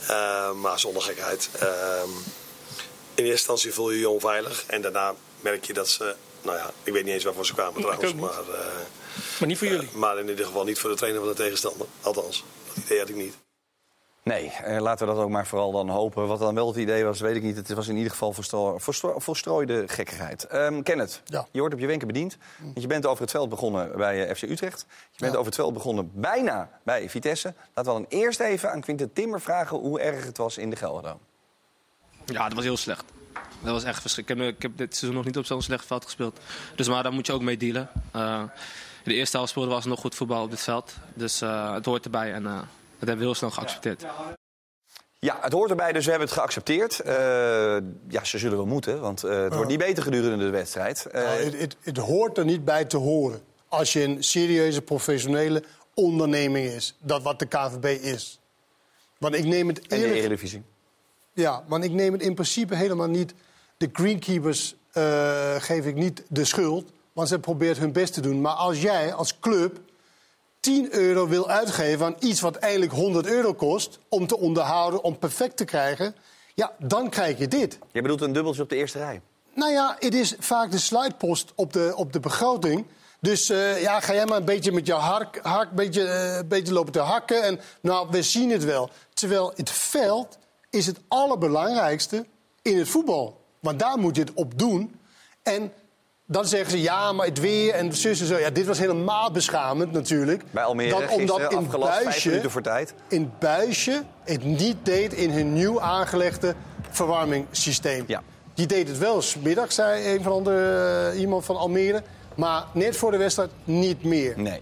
Eh, maar zonder gekheid. Ehm, in eerste instantie voel je je onveilig. En daarna merk je dat ze... Nou ja, ik weet niet eens waarvoor ze kwamen trouwens. Maar, eh, Maar niet voor jullie. maar in ieder geval niet voor de trainer van de tegenstander. Althans, dat idee had ik niet. Nee, eh, laten we dat ook maar vooral dan hopen. Wat dan wel het idee was, weet ik niet. Het was in ieder geval verstro verstro verstrooide gekkigheid. Ehm Kenneth, je wordt op je wenken bediend. Want je bent over het veld begonnen bij eh, FC Utrecht. Je bent over het veld begonnen bijna bij Vitesse. Laten we dan eerst even aan Quinten Timmer vragen hoe erg het was in de Gelderdoom. Ja, dat was heel slecht. Dat was echt verschrikkelijk. Ik heb, ik heb dit seizoen nog niet op zo'n slecht veld gespeeld. Dus maar daar moet je ook mee dealen. Eh, in de eerste helft speelden we alsnog goed voetbal op dit veld. Dus eh, het hoort erbij en eh, hebben we heel snel geaccepteerd. Ja, het hoort erbij, dus we hebben het geaccepteerd. Eh, ja, ze zullen wel moeten, want eh, het wordt niet beter gedurende de wedstrijd. Eh, Nou, het, het, het hoort er niet bij te horen. Als je een serieuze, professionele onderneming is. Dat wat de KVB is. Want ik neem het en de eerlijk... Eredivisie. Ja, want ik neem het in principe helemaal niet... De greenkeepers eh, geef ik niet de schuld. Want ze probeert hun best te doen. Maar als jij als club 10 euro wil uitgeven aan iets wat eigenlijk 100 euro kost... om te onderhouden, om perfect te krijgen... ja, dan krijg je dit. Je bedoelt een dubbeltje op de eerste rij. Nou ja, het is vaak de sluitpost op de, op de begroting. Dus eh, ja, ga jij maar een beetje met je hark, hark beetje, eh, beetje lopen te hakken. En nou, we zien het wel. Terwijl het veld is het allerbelangrijkste in het voetbal. Want daar moet je het op doen. En dan zeggen ze, ja, maar het weer en zus en zo. Ja, dit was helemaal beschamend natuurlijk. Bij Almere Dat omdat in Buisje, voor tijd. in Buisje het niet deed in hun nieuw aangelegde verwarmingssysteem. Die deed het wel smiddag, zei een van de, eh, iemand van Almere. Maar net voor de wedstrijd niet meer. Nee.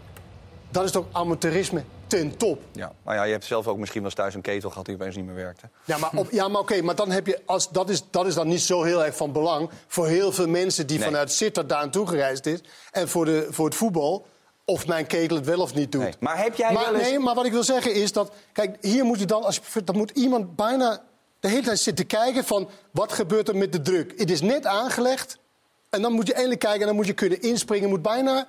Dat is toch amateurisme ten top. Ja. Maar ja, je hebt zelf ook misschien wel eens thuis een ketel gehad die opeens niet meer werkte. Ja, maar, op, ja, maar oké, maar dan heb je, als, dat, is, dat is dan niet zo heel erg van belang... voor heel veel mensen die Nee. vanuit Sittard daar naartoe gereisd is... en voor, de, voor het voetbal, of mijn ketel het wel of niet doet. Maar heb jij maar, wel eens... Nee, maar wat ik wil zeggen is dat... Kijk, hier moet je dan... Als je, dan moet iemand bijna de hele tijd zitten kijken van... wat gebeurt er met de druk? Het is net aangelegd. En dan moet je eindelijk kijken en dan moet je kunnen inspringen. Moet bijna,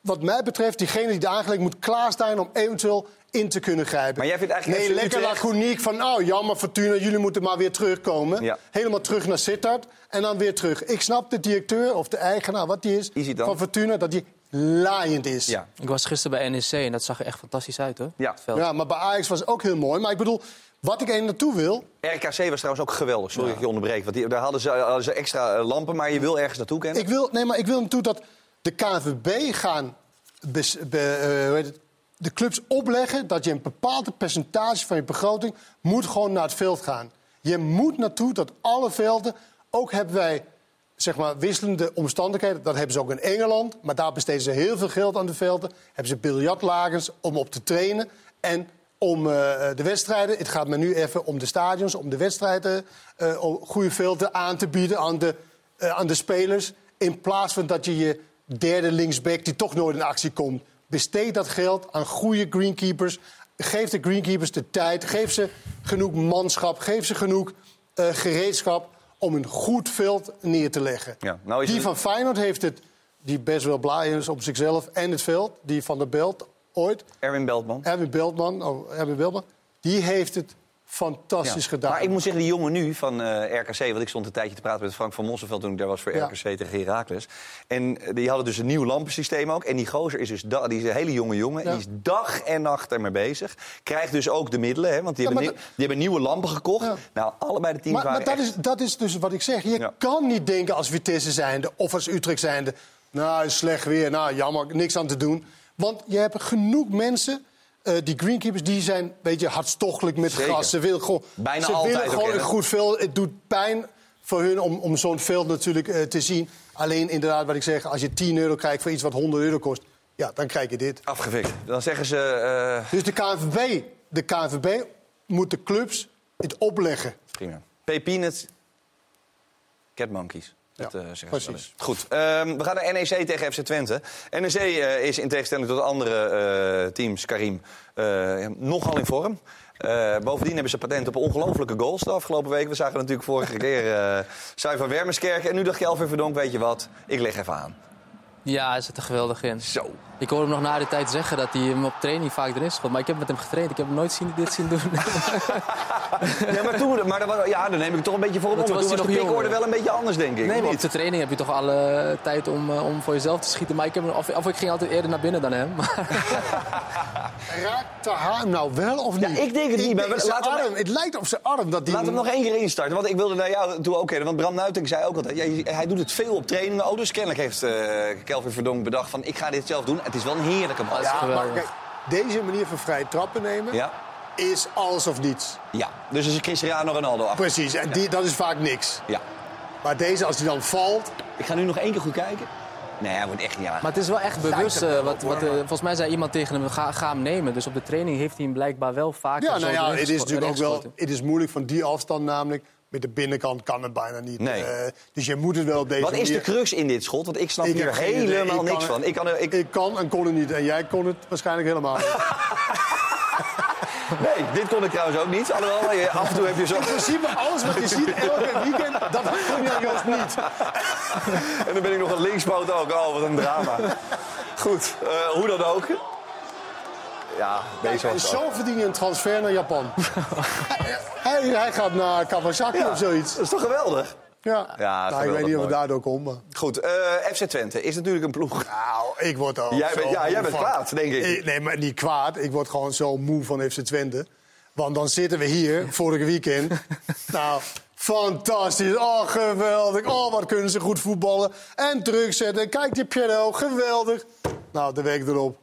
wat mij betreft, diegene die het aangelegd moet klaarstaan... om eventueel in te kunnen grijpen. Maar jij vindt eigenlijk Nee, FC lekker Utrecht- laconiek van... oh, jammer Fortuna, jullie moeten maar weer terugkomen. Ja. Helemaal terug naar Sittard en dan weer terug. Ik snap de directeur of de eigenaar, wat die is, van Fortuna... dat die laaiend is. Ja. Ik was gisteren bij NEC en dat zag er echt fantastisch uit, hoor. Ja. Het veld. Ja, maar bij Ajax was het ook heel mooi. Maar ik bedoel, wat ik er naartoe wil... RKC was trouwens ook geweldig. Sorry dat ik je onderbreek. Want die, daar hadden ze, hadden ze extra eh, lampen, maar je wil ergens naartoe kennen. Ik wil, nee, maar ik wil naartoe dat de KNVB gaan eh, de clubs opleggen... dat je een bepaald percentage van je begroting moet gewoon naar het veld gaan. Je moet naartoe dat alle velden... Ook hebben wij zeg maar, wisselende omstandigheden. Dat hebben ze ook in Engeland. Maar daar besteden ze heel veel geld aan de velden. Hebben ze biljartlagens om op te trainen. En om eh, de wedstrijden. Het gaat me nu even om de stadions, om de wedstrijden. eh, om goede velden aan te bieden aan de, eh, aan de spelers. In plaats van dat je je derde linksback, die toch nooit in actie komt. Besteed dat geld aan goede greenkeepers. Geef de greenkeepers de tijd. Geef ze genoeg manschap. Geef ze genoeg eh, gereedschap om een goed veld neer te leggen. Ja, nou die het- van Feyenoord heeft het, die best wel blij is op zichzelf en het veld. Die van de Belt ooit. Erwin Beltman. Erwin Beltman, oh, Erwin Beltman. Die heeft het fantastisch Ja. gedaan. Maar ik moet zeggen, die jongen nu van eh, RKC... want ik stond een tijdje te praten met Frank van Mosselveld... toen ik daar was voor Ja. RKC tegen Heracles. En eh, die hadden dus een nieuw lampensysteem ook. En die gozer is dus da- die is een hele jonge jongen. Ja. Die is dag en nacht ermee bezig. Krijgt dus ook de middelen, hè, want die, hebben, maar die hebben nieuwe lampen gekocht. Nou, allebei de teams Maar, maar waren dat, echt- is, dat is dus wat ik zeg. Je kan niet denken als Vitesse zijnde of als Utrecht zijnde... nou, is slecht weer, nou, jammer, niks aan te doen. Want je hebt genoeg mensen... eh, die greenkeepers die zijn een beetje hartstochtelijk met Zeker. gas. Ze willen gewoon, Bijna ze altijd willen gewoon een goed veld. Het doet pijn voor hun om, om zo'n veld natuurlijk eh, te zien. Alleen inderdaad, wat ik zeg, als je 10 euro krijgt voor iets wat 100 euro kost... ja, dan krijg je dit. Afgefikt. Dan zeggen ze... eh, Dus de KNVB, de KNVB moet de clubs het opleggen. Prima. Peanuts, Cat Monkeys. Dat eh, zeggen ze wel precies. eens. Goed, ehm, we gaan naar NEC tegen FC Twente. NEC eh, is in tegenstelling tot andere eh, teams, Karim, eh, nogal in vorm. Eh, bovendien hebben ze patent op ongelofelijke goals de afgelopen week. We zagen natuurlijk vorige [LAUGHS] keer eh van Wermerskerk. En nu dacht Jelver Verdonk, weet je wat, ik leg even aan. Ja, hij zit er geweldig in. Zo. Ik hoorde hem nog na de tijd zeggen dat hij hem op training vaak erin schot. Maar ik heb met hem getraind. Ik heb hem nooit zien, dit zien doen. [LAUGHS] Ja, maar toen, maar dat was, ja, dan neem ik het toch een beetje voor hem om. toen Toen was was hij de pikorde wel een beetje anders, denk ik. Nee, maar op de training heb je toch alle tijd om, eh, om voor jezelf te schieten. Maar ik heb, hem- of, of ik ging altijd eerder naar binnen dan hem. Maar [LAUGHS] Raakt de haar nou wel of niet? ik denk het niet, maar we- arm, het lijkt op zijn arm dat die... We hem nog één keer instarten. Want ik wilde naar jou toe ook. hè, Want Bram Nuiting zei ook altijd... ja, hij doet het veel op trainingen. Oh, dus kennelijk heeft eh, Kelvin Verdonk bedacht van... ik ga dit zelf doen. Het is wel een heerlijke bal. Ja, maar kijk, deze manier van vrije trappen nemen Ja. is alles of niets. Ja, dus is Cristiano Ronaldo achter. Precies, en die, dat is vaak niks. Ja. Maar deze, als die dan valt... Ik ga nu nog één keer goed kijken. Nee, hij wordt echt niet aan. Maar het is wel echt bewust. Eh, wat, wat, eh, volgens mij zei iemand tegen hem, ga, ga hem nemen. Dus op de training heeft hij hem blijkbaar wel vaker Ja, zo nou ja, het is natuurlijk ook wel... Het is moeilijk van die afstand namelijk. Met de binnenkant kan het bijna niet. Nee. Eh, dus je moet het wel op deze Wat is de crux in dit schot? Want ik snap Ik hier helemaal niks van. Ik kan, er- ik... Ik kan en kon het niet. En jij kon het waarschijnlijk helemaal niet. [LAUGHS] Nee, dit kon ik trouwens ook niet. Alhoewel, je- af en toe heb je zo... In principe, alles wat je ziet elke weekend, dat kon je Joost niet. [LAUGHS] En dan ben ik nog een linkspoot ook. Oh, wat een drama. Goed, eh, hoe dan ook. Ja, was zo verdien je een transfer naar Japan. [LAUGHS] hij, hij gaat naar Kawasaki of zoiets. Dat is toch geweldig? Ja, Ja, nou, ik weet niet of het daardoor komt. Maar... Goed, eh, FC Twente is natuurlijk een ploeg. Nou, ik word al Jij zo bent- ja, jij bent van- kwaad, denk ik. Nee, maar niet kwaad. Ik word gewoon zo moe van FC Twente. Want dan zitten we hier, vorige weekend. [LAUGHS] nou, fantastisch. Oh, geweldig. Oh, wat kunnen ze goed voetballen. En terugzetten. Kijk die Piero, geweldig. Nou, de week erop.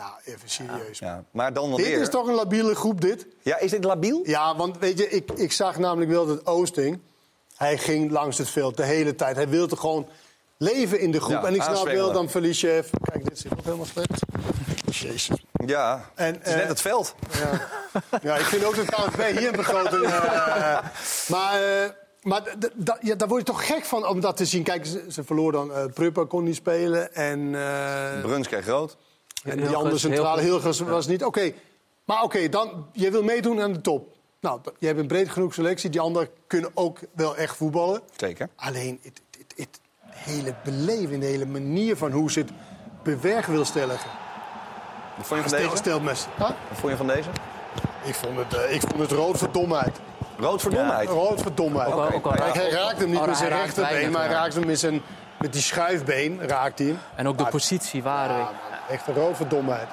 Nou, even serieus. Ja, maar dan wel Dit weer. is toch een labiele groep, dit? Ja, is dit labiel? Ja, want weet je, ik, ik zag namelijk wel dat Oosting... Hij ging langs het veld de hele tijd. Hij wilde gewoon leven in de groep. Ja, en ik snap wel, dan verlies je even... Kijk, dit zit ook helemaal slecht. Jezus. Ja, En, het is net eh, het veld. Ja. ja, ik vind ook dat KNVB hier een begroting... eh, maar eh, maar ja, daar word je toch gek van om dat te zien. Kijk, ze, ze verloor dan... eh Prupper kon niet spelen en... eh, Bruns kreeg rood. En die andere centrale goed. Hilgers was niet. Oké, maar oké, dan je wil meedoen aan de top. Nou, je hebt een breed genoeg selectie. Die anderen kunnen ook wel echt voetballen. Zeker. Alleen het, het, het hele beleving, de hele manier van hoe ze het bewerk wil stellen. Wat vond je van deze? stel mes. Huh? Wat vond je van deze? Ik vond het, eh, ik vond het rood voor domheid. Rood voor domheid. Rood voor domheid. Ook al- ook al- Hij- hij raakte hem niet Oh, met zijn raakt rechterbeen, maar hij ja. raakte hem met, zijn, met die schuifbeen. Raakt hij hem. En ook de positie waren. Echt een rood voor domheid.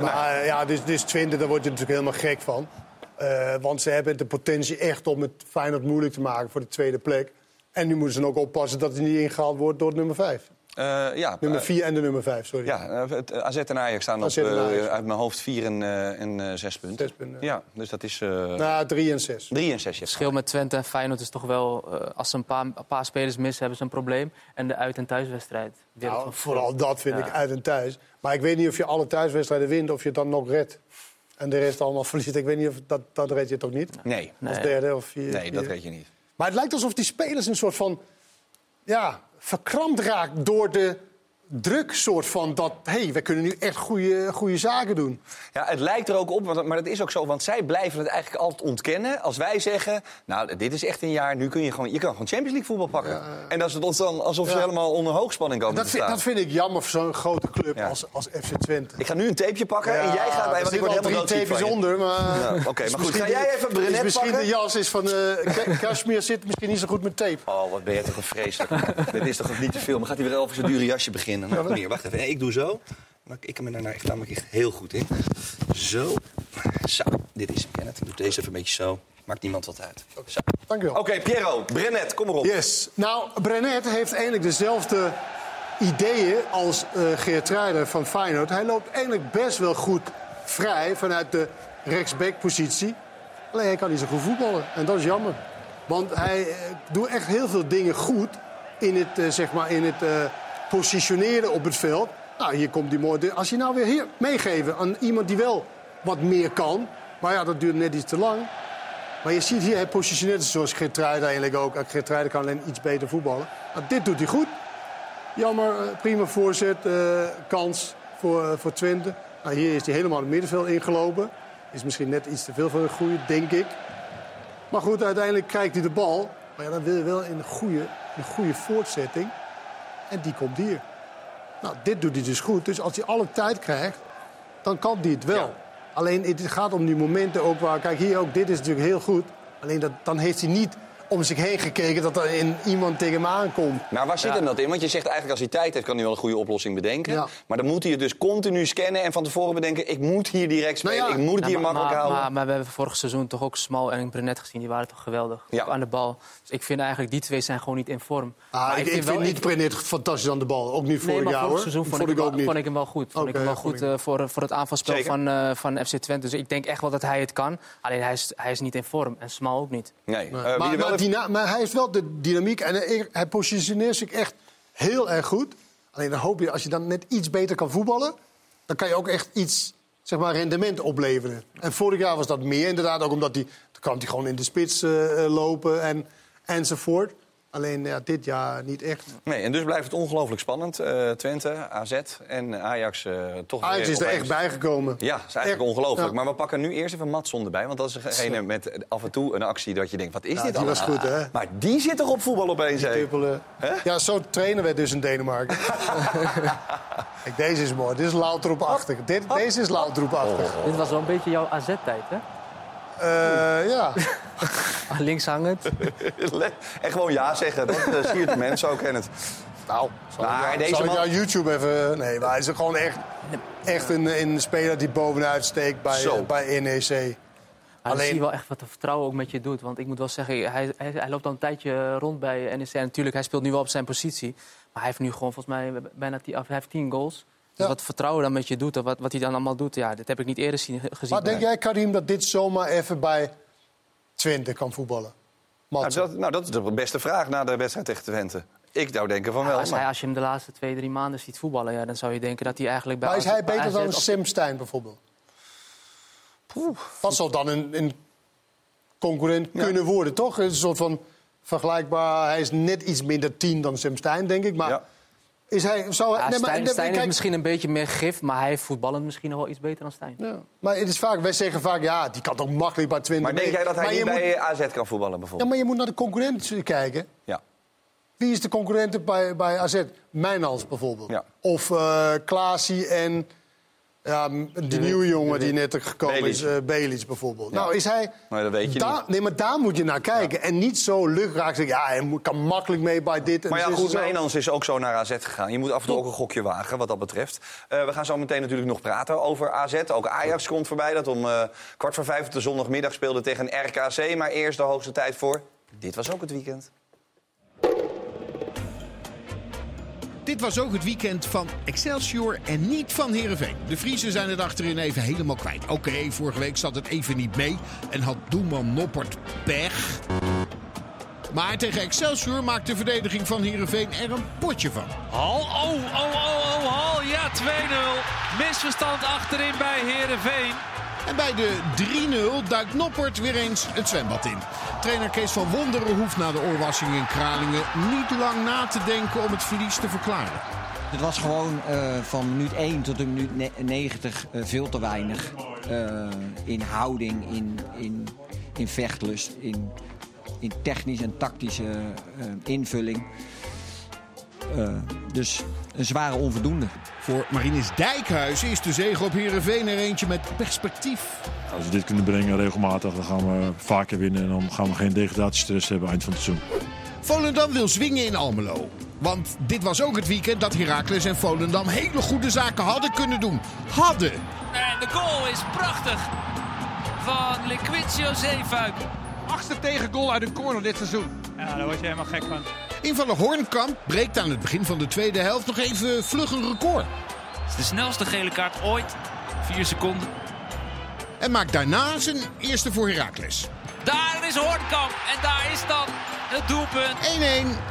Maar eh, ja, dus, dus Twente, daar word je natuurlijk helemaal gek van. Eh, want ze hebben de potentie echt om het Feyenoord moeilijk te maken voor de tweede plek. En nu moeten ze ook oppassen dat hij niet ingehaald wordt door nummer 5. Eh, ja, Nummer eh, 4 en de nummer 5, sorry. Ja, eh, het, eh, AZ en Ajax staan AZ op, en eh, uit mijn hoofd 4 en, eh, en eh, 6 punten. Zes punten. Ja, dus dat is eh Nou, 3 en 6. 3 en 6. Het verschil met Twente en Feyenoord is toch wel... eh, als ze een paar, een paar spelers missen, hebben ze een probleem. En de uit- en thuiswedstrijd. Nou, vooral dat vind Ja. ik uit en thuis. Maar ik weet niet of je alle thuiswedstrijden wint of je het dan nog redt. En de rest allemaal [LAUGHS] verliest. Ik weet niet of dat, dat red je toch niet? Nee. Als Nee. derde of vier, Nee, dat weet je niet. Maar het lijkt alsof die spelers een soort van... Ja, verkrampt raakt door de druk soort van dat... hé, hey, we kunnen nu echt goede, goede zaken doen. Ja, het lijkt er ook op, want- maar dat is ook zo. Want zij blijven het eigenlijk altijd ontkennen. Als wij zeggen, nou, dit is echt een jaar, nu kun je gewoon, je kan gewoon Champions League voetbal pakken. En dat is het ons dan alsof ze helemaal onder hoogspanning komen Dat te staan. dat vind ik jammer voor zo'n grote club als, als FC Twente. Ik ga nu een tapeje pakken en jij gaat bij, want ik word helemaal drie tapes onder, maar... Oké, maar [LAUGHS] goed. misschien Ga jij even Brenet Misschien pakken? de jas is van... [LAUGHS] Kashmir zit misschien niet zo goed met tape. Oh, wat ben je toch een vreselijk. [LAUGHS] Dit is toch niet te veel. Maar gaat hij weer over zijn dure jasje beginnen? Hier, wacht even. Ik doe zo. Maar ik me daarna echt, namelijk echt heel goed in. Zo. Zo. Dit is hem, Kenneth. Doe deze even een beetje zo. Maakt niemand wat uit. Zo. Dank u wel. Oké, Piero. Brenet, kom erop. Yes. Nou, Brenet heeft eigenlijk dezelfde ideeën als eh Geert Ruijder van Feyenoord. Hij loopt eigenlijk best wel goed vrij vanuit de rechtsback-positie. Alleen hij kan niet zo goed voetballen. En dat is jammer. Want hij eh, doet echt heel veel dingen goed in het, eh, zeg maar in het eh, positioneren op het veld. Nou, hier komt die mooi. Als je nou weer hier meegeven aan iemand die wel wat meer kan... maar ja, dat duurt net iets te lang. Maar je ziet hier, hij positioneert zich zoals Geertruiden eigenlijk ook. Geertruiden kan alleen iets beter voetballen. Maar dit doet hij goed. Jammer, eh, prima voorzet, eh, kans voor, eh, voor Twente. Nou, hier is hij helemaal het middenveld ingelopen. Is misschien net iets te veel voor een goede, denk ik. Maar goed, uiteindelijk krijgt hij de bal. Maar ja, dan wil je wel in een goede, een goede voortzetting. En die komt hier. Nou, dit doet hij dus goed. Dus als hij alle tijd krijgt, dan kan hij het wel. Alleen het gaat om die momenten ook waar... Kijk, hier ook, dit is natuurlijk heel goed. Alleen dat, dan heeft hij niet om zich heen gekeken dat er in iemand tegen hem aankomt. Maar waar zit hem dat in? Want je zegt eigenlijk als hij tijd heeft, kan hij wel een goede oplossing bedenken. Maar dan moet hij het dus continu scannen en van tevoren bedenken... ik moet hier direct spelen, Nou ik moet het hier Ja, maar, makkelijk maar, houden. Maar, maar we hebben vorig seizoen toch ook Smal en Brenet gezien. Die waren toch geweldig aan de bal. Dus ik vind eigenlijk die twee zijn gewoon niet in vorm. Ah, Maar ik, ik vind, wel- niet Brenet fantastisch aan de bal. Ook niet Nee, vorig maar jaar, hoor. seizoen vond, Vond ik, ik hem ook wel, niet. vond ik hem wel goed. Vond ik hem wel goed eh, voor, voor het aanvalspel van, eh, van FC Twente. Dus ik denk echt wel dat hij het kan. Alleen hij is, hij is niet in vorm. En Smal ook niet. Nee. Nee. Eh, maar, maar, maar hij heeft wel de dynamiek en hij, positioneert zich echt heel erg goed. Alleen dan hoop je, als je dan net iets beter kan voetballen... dan kan je ook echt iets, zeg maar, rendement opleveren. En vorig jaar was dat meer inderdaad, ook omdat hij... dan kan hij gewoon in de spits eh, eh, lopen en, enzovoort. Alleen ja, dit jaar niet echt. Nee, en dus blijft het ongelooflijk spannend. Eh, Twente, AZ en Ajax eh, toch Ajax weer is er opeens- echt bijgekomen. Ja, dat is eigenlijk Echt, ongelooflijk. ja. Maar we pakken nu eerst even Matson erbij. Want dat is degene met af en toe een actie dat je denkt... wat is Ja, dit die was goed, hè? Maar die zit toch op voetbal opeens, hè? Ja, zo trainen we dus in Denemarken. [LAUGHS] Kijk, deze is mooi. Dit is Laudrup-achtig. Dit- Deze is Laudrup-achtig. Dit was wel een beetje jouw AZ-tijd, hè? Eh, ja. [LAUGHS] Links hangend. [LAUGHS] en gewoon ja zeggen. Dat uh, siert de mensen ook, Kenneth. Nou, zal Maar ik, deze zal ik man- jou YouTube even... Nee, maar hij is gewoon echt, echt een, een speler die bovenuit steekt bij, Zo. eh, bij NEC. Alleen- zie je wel echt wat de vertrouwen ook met je doet. Want ik moet wel zeggen, hij, hij, hij loopt al een tijdje rond bij NEC. En natuurlijk, hij speelt nu wel op zijn positie. Maar hij heeft nu gewoon volgens mij bijna tien, hij heeft tien goals. Dus Ja. wat vertrouwen dan met je doet en wat, wat hij dan allemaal doet... Ja, dit heb ik niet eerder zien, gezien. Maar denk jij, Karim, dat dit zomaar even bij Twente kan voetballen? Nou dat, nou, dat is de beste vraag na de wedstrijd tegen Twente. Ik zou denken van Ja, wel. als, hij, als je hem de laatste twee, drie maanden ziet voetballen... Ja, dan zou je denken dat hij eigenlijk bij maar is hij bij beter AZ dan of- Sim Stein bijvoorbeeld? Dat zou dan een, een concurrent kunnen worden, toch? Een soort van vergelijkbaar. Hij is net iets minder tien dan Sim Stein, denk ik. Maar Ja. Is hij... Zou, Ja, nee, maar- Stijn, nee, Stijn kijk, heeft misschien een beetje meer gif... maar hij heeft voetballend misschien nog wel iets beter dan Stijn. Ja. Maar het is vaak, wij zeggen vaak, ja, die kan toch makkelijk bij Twente Maar denk mee. jij dat hij niet moet- bij AZ kan voetballen Ja, bijvoorbeeld? maar je moet naar de concurrenten kijken. Ja. Wie is de concurrent bij, bij AZ? Mijnans bijvoorbeeld. Ja. Of eh Klaasie en ja, die nieuwe jongen die net er gekomen is, Belic bijvoorbeeld. Ja. Nou, is hij... Maar dat weet je daar, niet. Nee, maar daar moet je naar kijken. En niet zo luchtraak zeggen, ja, hij kan makkelijk mee bij dit en Maar ja, goed. Mijnans is ook zo naar AZ gegaan. Je moet af en toe ook een gokje wagen wat dat betreft. Eh, we gaan zo meteen natuurlijk nog praten over AZ. Ook Ajax komt voorbij, dat om eh, kwart voor vijf op de zondagmiddag speelde tegen RKC. Maar eerst de hoogste tijd voor... Dit was ook het weekend. Dit was ook het weekend van Excelsior en niet van Heerenveen. De Friesen zijn het achterin even helemaal kwijt. Oké, vorige week zat het even niet mee en had doelman Noppert pech. Maar tegen Excelsior maakt de verdediging van Heerenveen er een potje van. Hal, oh, oh, oh, oh, Hal. Ja, 2-0. Misverstand achterin bij Herenveen. En bij de 3-0 duikt Noppert weer eens het zwembad in. Trainer Kees van Wonderen hoeft na de oorwassing in Kralingen niet lang na te denken om het verlies te verklaren. Het was gewoon eh, van minuut 1 tot de minuut ne- 90 eh, veel te weinig. eh, in houding, in, in, in vechtlust, in, in technisch en tactische invulling. Dus een zware onvoldoende. Voor Marinus Dijkhuizen is de zege op Heerenveen er eentje met perspectief. Als we dit kunnen brengen regelmatig, dan gaan we vaker winnen. En dan gaan we geen degradatiestress hebben eind van het seizoen. Volendam wil zwingen in Almelo. Want dit was ook het weekend dat Heracles en Volendam hele goede zaken hadden kunnen doen. Hadden. En de goal is prachtig. Van Liquizio Zeefuik. Achtste tegengoal uit een corner dit seizoen. Ja, daar word je helemaal gek van. Invaller Hoornkamp breekt aan het begin van de tweede helft nog even vlug een record. Het is de snelste gele kaart ooit. 4 seconden. En maakt daarna zijn eerste voor Heracles. Daar is Hoornkamp. En daar is dan het doelpunt.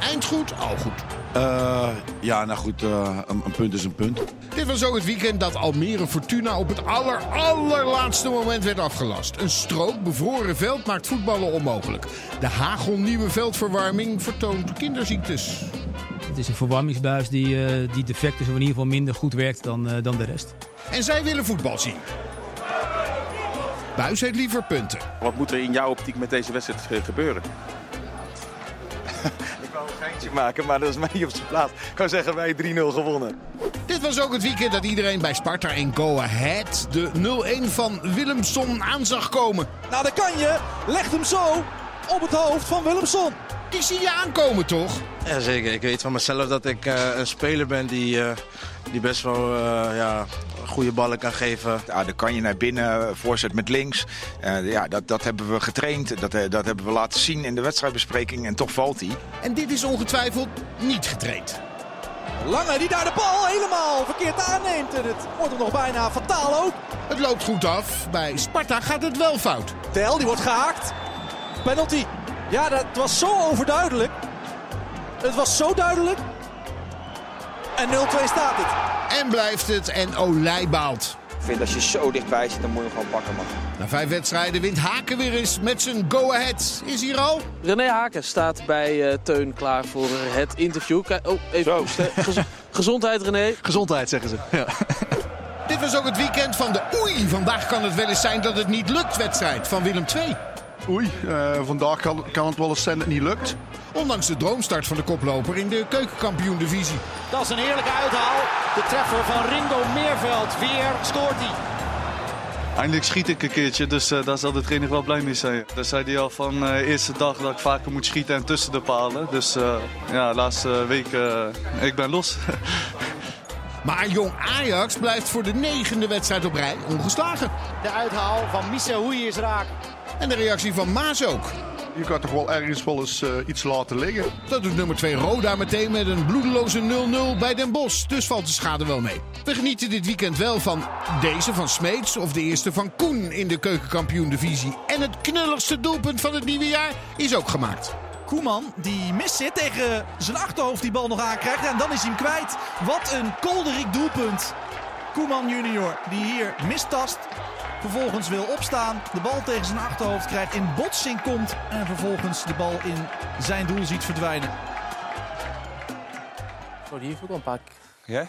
1-1, eindgoed, al goed. Eh, ja, nou goed, eh, een, een punt is een punt. Dit was ook het weekend dat Almere Fortuna op het aller, allerlaatste moment werd afgelast. Een strook bevroren veld maakt voetballen onmogelijk. De hagelnieuwe veldverwarming vertoont kinderziektes. Het is een verwarmingsbuis die, eh, die defect is, of in ieder geval minder goed werkt dan, eh, dan de rest. En zij willen voetbal zien. Buis heeft liever punten. Wat moet er in jouw optiek met deze wedstrijd gebeuren? Ik wou een geintje maken, maar dat is mij niet op zijn plaats. Ik kan zeggen, wij 3-0 gewonnen. Dit was ook het weekend dat iedereen bij Sparta en Go Ahead de 0-1 van Willemson aan zag komen. Nou, dat kan je. Legt hem zo op het hoofd van Willemson. Die zie je aankomen, toch? Jazeker, ik weet van mezelf dat ik eh, een speler ben die, eh, die best wel eh, ja, goede ballen kan geven. Ja, dan kan je naar binnen, voorzet met links. Eh, ja, dat, dat hebben we getraind, dat, eh, dat hebben we laten zien in de wedstrijdbespreking en toch valt hij. En dit is ongetwijfeld niet getraind. Lange die daar de bal helemaal verkeerd aanneemt. En het wordt hem nog bijna fataal ook. Het loopt goed af. Bij Sparta gaat het wel fout. Tel, die wordt gehaakt. Penalty. Ja, dat was zo overduidelijk. Het was zo duidelijk. En 0-2 staat het. En blijft het en Olij baalt. Ik vind als je zo dichtbij zit, dan moet je hem gewoon pakken, man. Na vijf wedstrijden wint Haken weer eens met zijn go-ahead. Is hier al? René Haken staat bij eh, Teun klaar voor het interview. Oh, even. Gez- [LAUGHS] gezondheid, René. Gezondheid, zeggen ze. Ja. Dit was ook het weekend van de oei. Vandaag kan het wel eens zijn dat het niet lukt wedstrijd van Willem II. Oei, eh, vandaag kan, kan het wel eens zijn dat het niet lukt. Ondanks de droomstart van de koploper in de keukenkampioen-divisie. Dat is een heerlijke uithaal. De treffer van Ringo Meerveld. Weer scoort hij. Eindelijk schiet ik een keertje, dus eh, daar zal de trainer wel blij mee zijn. Daar zei hij al van de eerste dag dat ik vaker moet schieten en tussen de palen. Dus eh, ja, laatste week, eh, ik ben los. [LAUGHS] Maar jong Ajax blijft voor de negende wedstrijd op rij ongeslagen. De uithaal van Missaoui is raak. En de reactie van Maas ook. Je kan toch wel ergens wel eens eh, iets laten liggen. Dat doet nummer 2 Roda meteen met een bloedeloze 0-0 bij Den Bosch. Dus valt de schade wel mee. We genieten dit weekend wel van deze van Smeets of de eerste van Koen in de keukenkampioen-divisie. En het knulligste doelpunt van het nieuwe jaar is ook gemaakt. Koeman, die mist zit tegen zijn achterhoofd die bal nog aankrijgt. En dan is hij hem kwijt. Wat een kolderik doelpunt. Koeman junior, die hier mistast. Vervolgens wil opstaan, de bal tegen zijn achterhoofd krijgt, in botsing komt. En vervolgens de bal in zijn doel ziet verdwijnen. Zo, die heeft ook een paar Ja?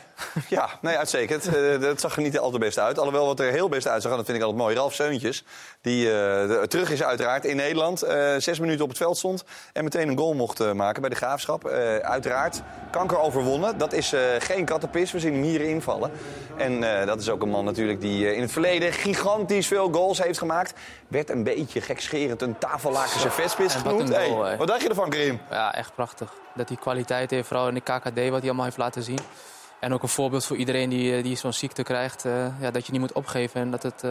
Ja, nee, uitstekend. Eh, dat zag er niet al te best uit. Alhoewel wat er heel best uitzag, en dat vind ik altijd mooi. Ralf Seuntjes, die eh, terug is uiteraard in Nederland. eh, zes minuten op het veld stond en meteen een goal mocht eh, maken bij de Graafschap. Uiteraard, kanker overwonnen. Dat is geen kattenpis, we zien hem hier invallen. En dat is ook een man natuurlijk die in het verleden gigantisch veel goals heeft gemaakt. Werd een beetje gekscherend een tafellakense vetspits En wat genoemd. een goal, Hey, wat dacht je ervan, Karim? Ja, echt prachtig. Dat hij kwaliteit heeft, vooral in de KKD, wat hij allemaal heeft laten zien. En ook een voorbeeld voor iedereen die, die zo'n ziekte krijgt. ja, dat je niet moet opgeven en dat het,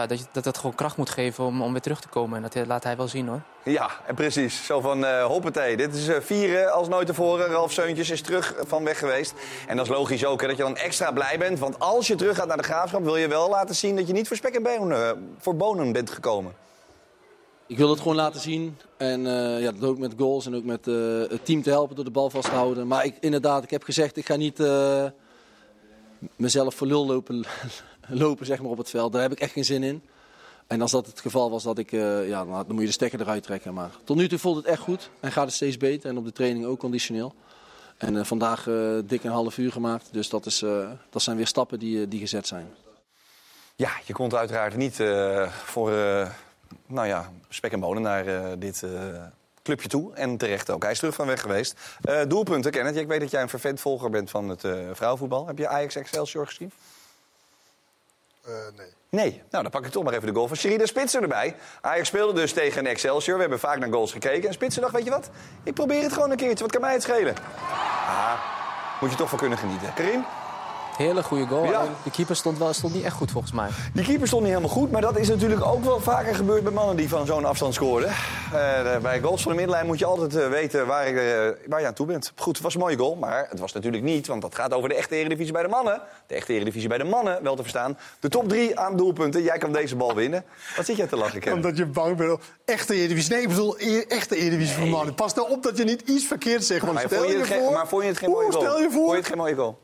ja, dat, je, dat het gewoon kracht moet geven om, om weer terug te komen. En dat eh, laat hij wel zien hoor. Ja, en precies. Zo van eh hoppatee. Dit is eh, vieren als nooit tevoren. Ralf Seuntjes is terug van weg geweest. En dat is logisch ook hè, dat je dan extra blij bent. Want als je terug gaat naar de graafschap, wil je wel laten zien dat je niet voor spek en bonen, voor bonen bent gekomen. Ik wil het gewoon laten zien. En eh, ja, dat ook met goals en ook met eh, het team te helpen door de bal vast te houden. Maar ik, inderdaad, ik heb gezegd, ik ga niet eh, mezelf voor lul lopen, [LAUGHS] lopen zeg maar, op het veld. Daar heb ik echt geen zin in. En als dat het geval was, dat ik, eh, ja, dan, moet je de stekker eruit trekken. Maar tot nu toe voelt het echt goed en gaat het steeds beter. En op de training ook conditioneel. En eh, vandaag eh, dik een half uur gemaakt. Dus dat, is, dat zijn weer stappen die, die gezet zijn. Ja, je komt uiteraard niet voor nou ja, spek en bonen naar dit clubje toe. En terecht ook. Hij is terug van weg geweest. Eh, doelpunten, Kenneth. Ik weet dat jij een vervent volger bent van het eh, vrouwenvoetbal. Heb je Ajax Excelsior gezien? nee. Nee, nou dan pak ik toch maar even de goal van Sherida Spitser erbij. Ajax speelde dus tegen Excelsior. We hebben vaak naar goals gekeken. En Spitser dacht, weet je wat? Ik probeer het gewoon een keertje. Wat kan mij het schelen? Ah, moet je toch van kunnen genieten. Karim? Hele goede goal. Ja. De keeper stond, wel, stond niet echt goed volgens mij. Die keeper stond niet helemaal goed, maar dat is natuurlijk ook wel vaker gebeurd bij mannen die van zo'n afstand scoorden. Eh, bij goals van de middenlijn moet je altijd eh, weten waar, je, eh, waar je aan toe bent. Goed, het was een mooie goal, maar het was natuurlijk niet, want dat gaat over de echte Eredivisie bij de mannen. De echte Eredivisie bij de mannen, wel te verstaan. De top drie aan doelpunten, jij kan deze bal winnen. Wat zit jij te lachen, Ken? Omdat je bang bent. Echte Eredivisie. Nee, ik bedoel e- echte Eredivisie voor mannen. Pas nou op dat je niet iets verkeerd zegt. Want Maar stel vond je je, het geen- voor... maar vond je het geen mooie Oeh, goal? Stel je voor... Vond je het geen mooie goal?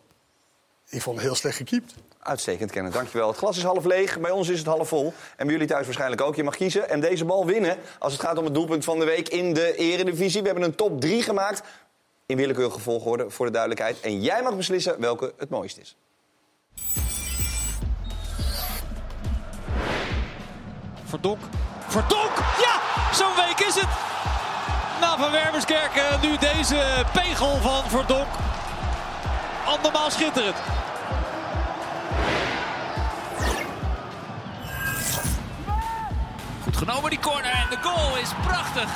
Ik vond het heel slecht gekiept. Uitstekend, Kenneth. Dankjewel. Het glas is half leeg. Bij ons is het half vol. En bij jullie thuis waarschijnlijk ook. Je mag kiezen en deze bal winnen als het gaat om het doelpunt van de week in de Eredivisie. We hebben een top 3 gemaakt. In willekeurige volgorde, voor de duidelijkheid. En jij mag beslissen welke het mooist is. Verdonk. Verdonk! Ja! Zo'n week is het! Na Van Wermerskerk nu deze pegel van Verdonk. Andermaal schitterend. Goed genomen die corner en de goal is prachtig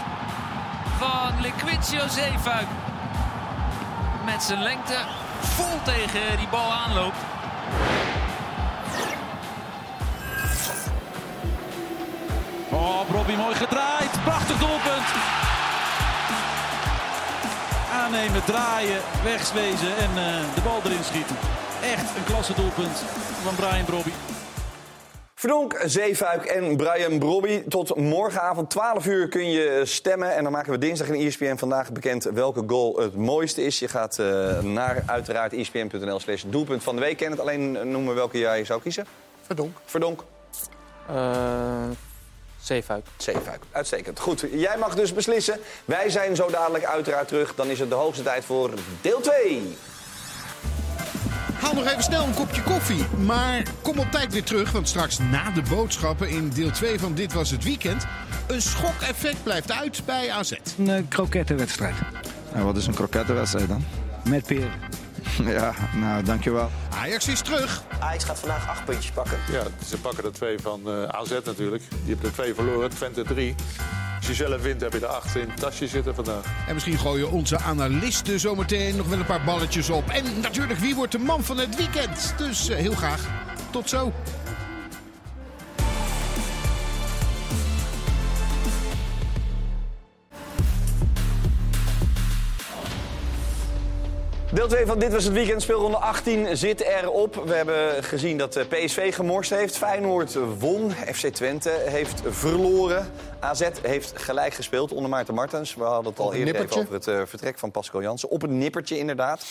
van Liquincio Zeefuik. Met zijn lengte vol tegen die bal aanloopt. Oh, Robbie mooi gedraaid. Prachtig doelpunt. Aannemen, draaien, wegswezen en eh, de bal erin schieten. Echt een klasse doelpunt van Brian Brobby. Verdonk, Zeefuik en Brian Brobby. Tot morgenavond 12 uur kun je stemmen. En dan maken we dinsdag in ESPN vandaag bekend welke goal het mooiste is. Je gaat eh, naar uiteraard espn.nl slash doelpunt van de week. Ken het alleen noemen welke jij zou kiezen? Verdonk. Verdonk. Eh Zeefuik. Zeefuik. Uitstekend. Goed, jij mag dus beslissen. Wij zijn zo dadelijk uiteraard terug. Dan is het de hoogste tijd voor deel 2. Haal nog even snel een kopje koffie. Maar kom op tijd weer terug, want straks na de boodschappen in deel 2 van Dit Was Het Weekend... een schokeffect blijft uit bij AZ. Een uh, krokettenwedstrijd. En wat is een krokettenwedstrijd dan? Met Peer. [LAUGHS] Ja, nou, dankjewel. Ajax is terug. Ajax gaat vandaag acht puntjes pakken. Ja, ze pakken er twee van uh, AZ natuurlijk. Die hebben er twee verloren, Twente drie. Als je zelf wint, heb je er acht in het tasje zitten vandaag. En misschien gooien onze analisten zometeen nog wel een paar balletjes op. En natuurlijk, wie wordt de man van het weekend? Dus uh, heel graag. Tot zo. Deel 2 van Dit Was Het Weekend, speelronde 18, zit erop. We hebben gezien dat eh, PSV gemorst heeft. Feyenoord won. FC Twente heeft verloren. AZ heeft gelijk gespeeld onder Maarten Martens. We hadden het al eerder over het uh, vertrek van Pascal Jansen. Op een nippertje inderdaad.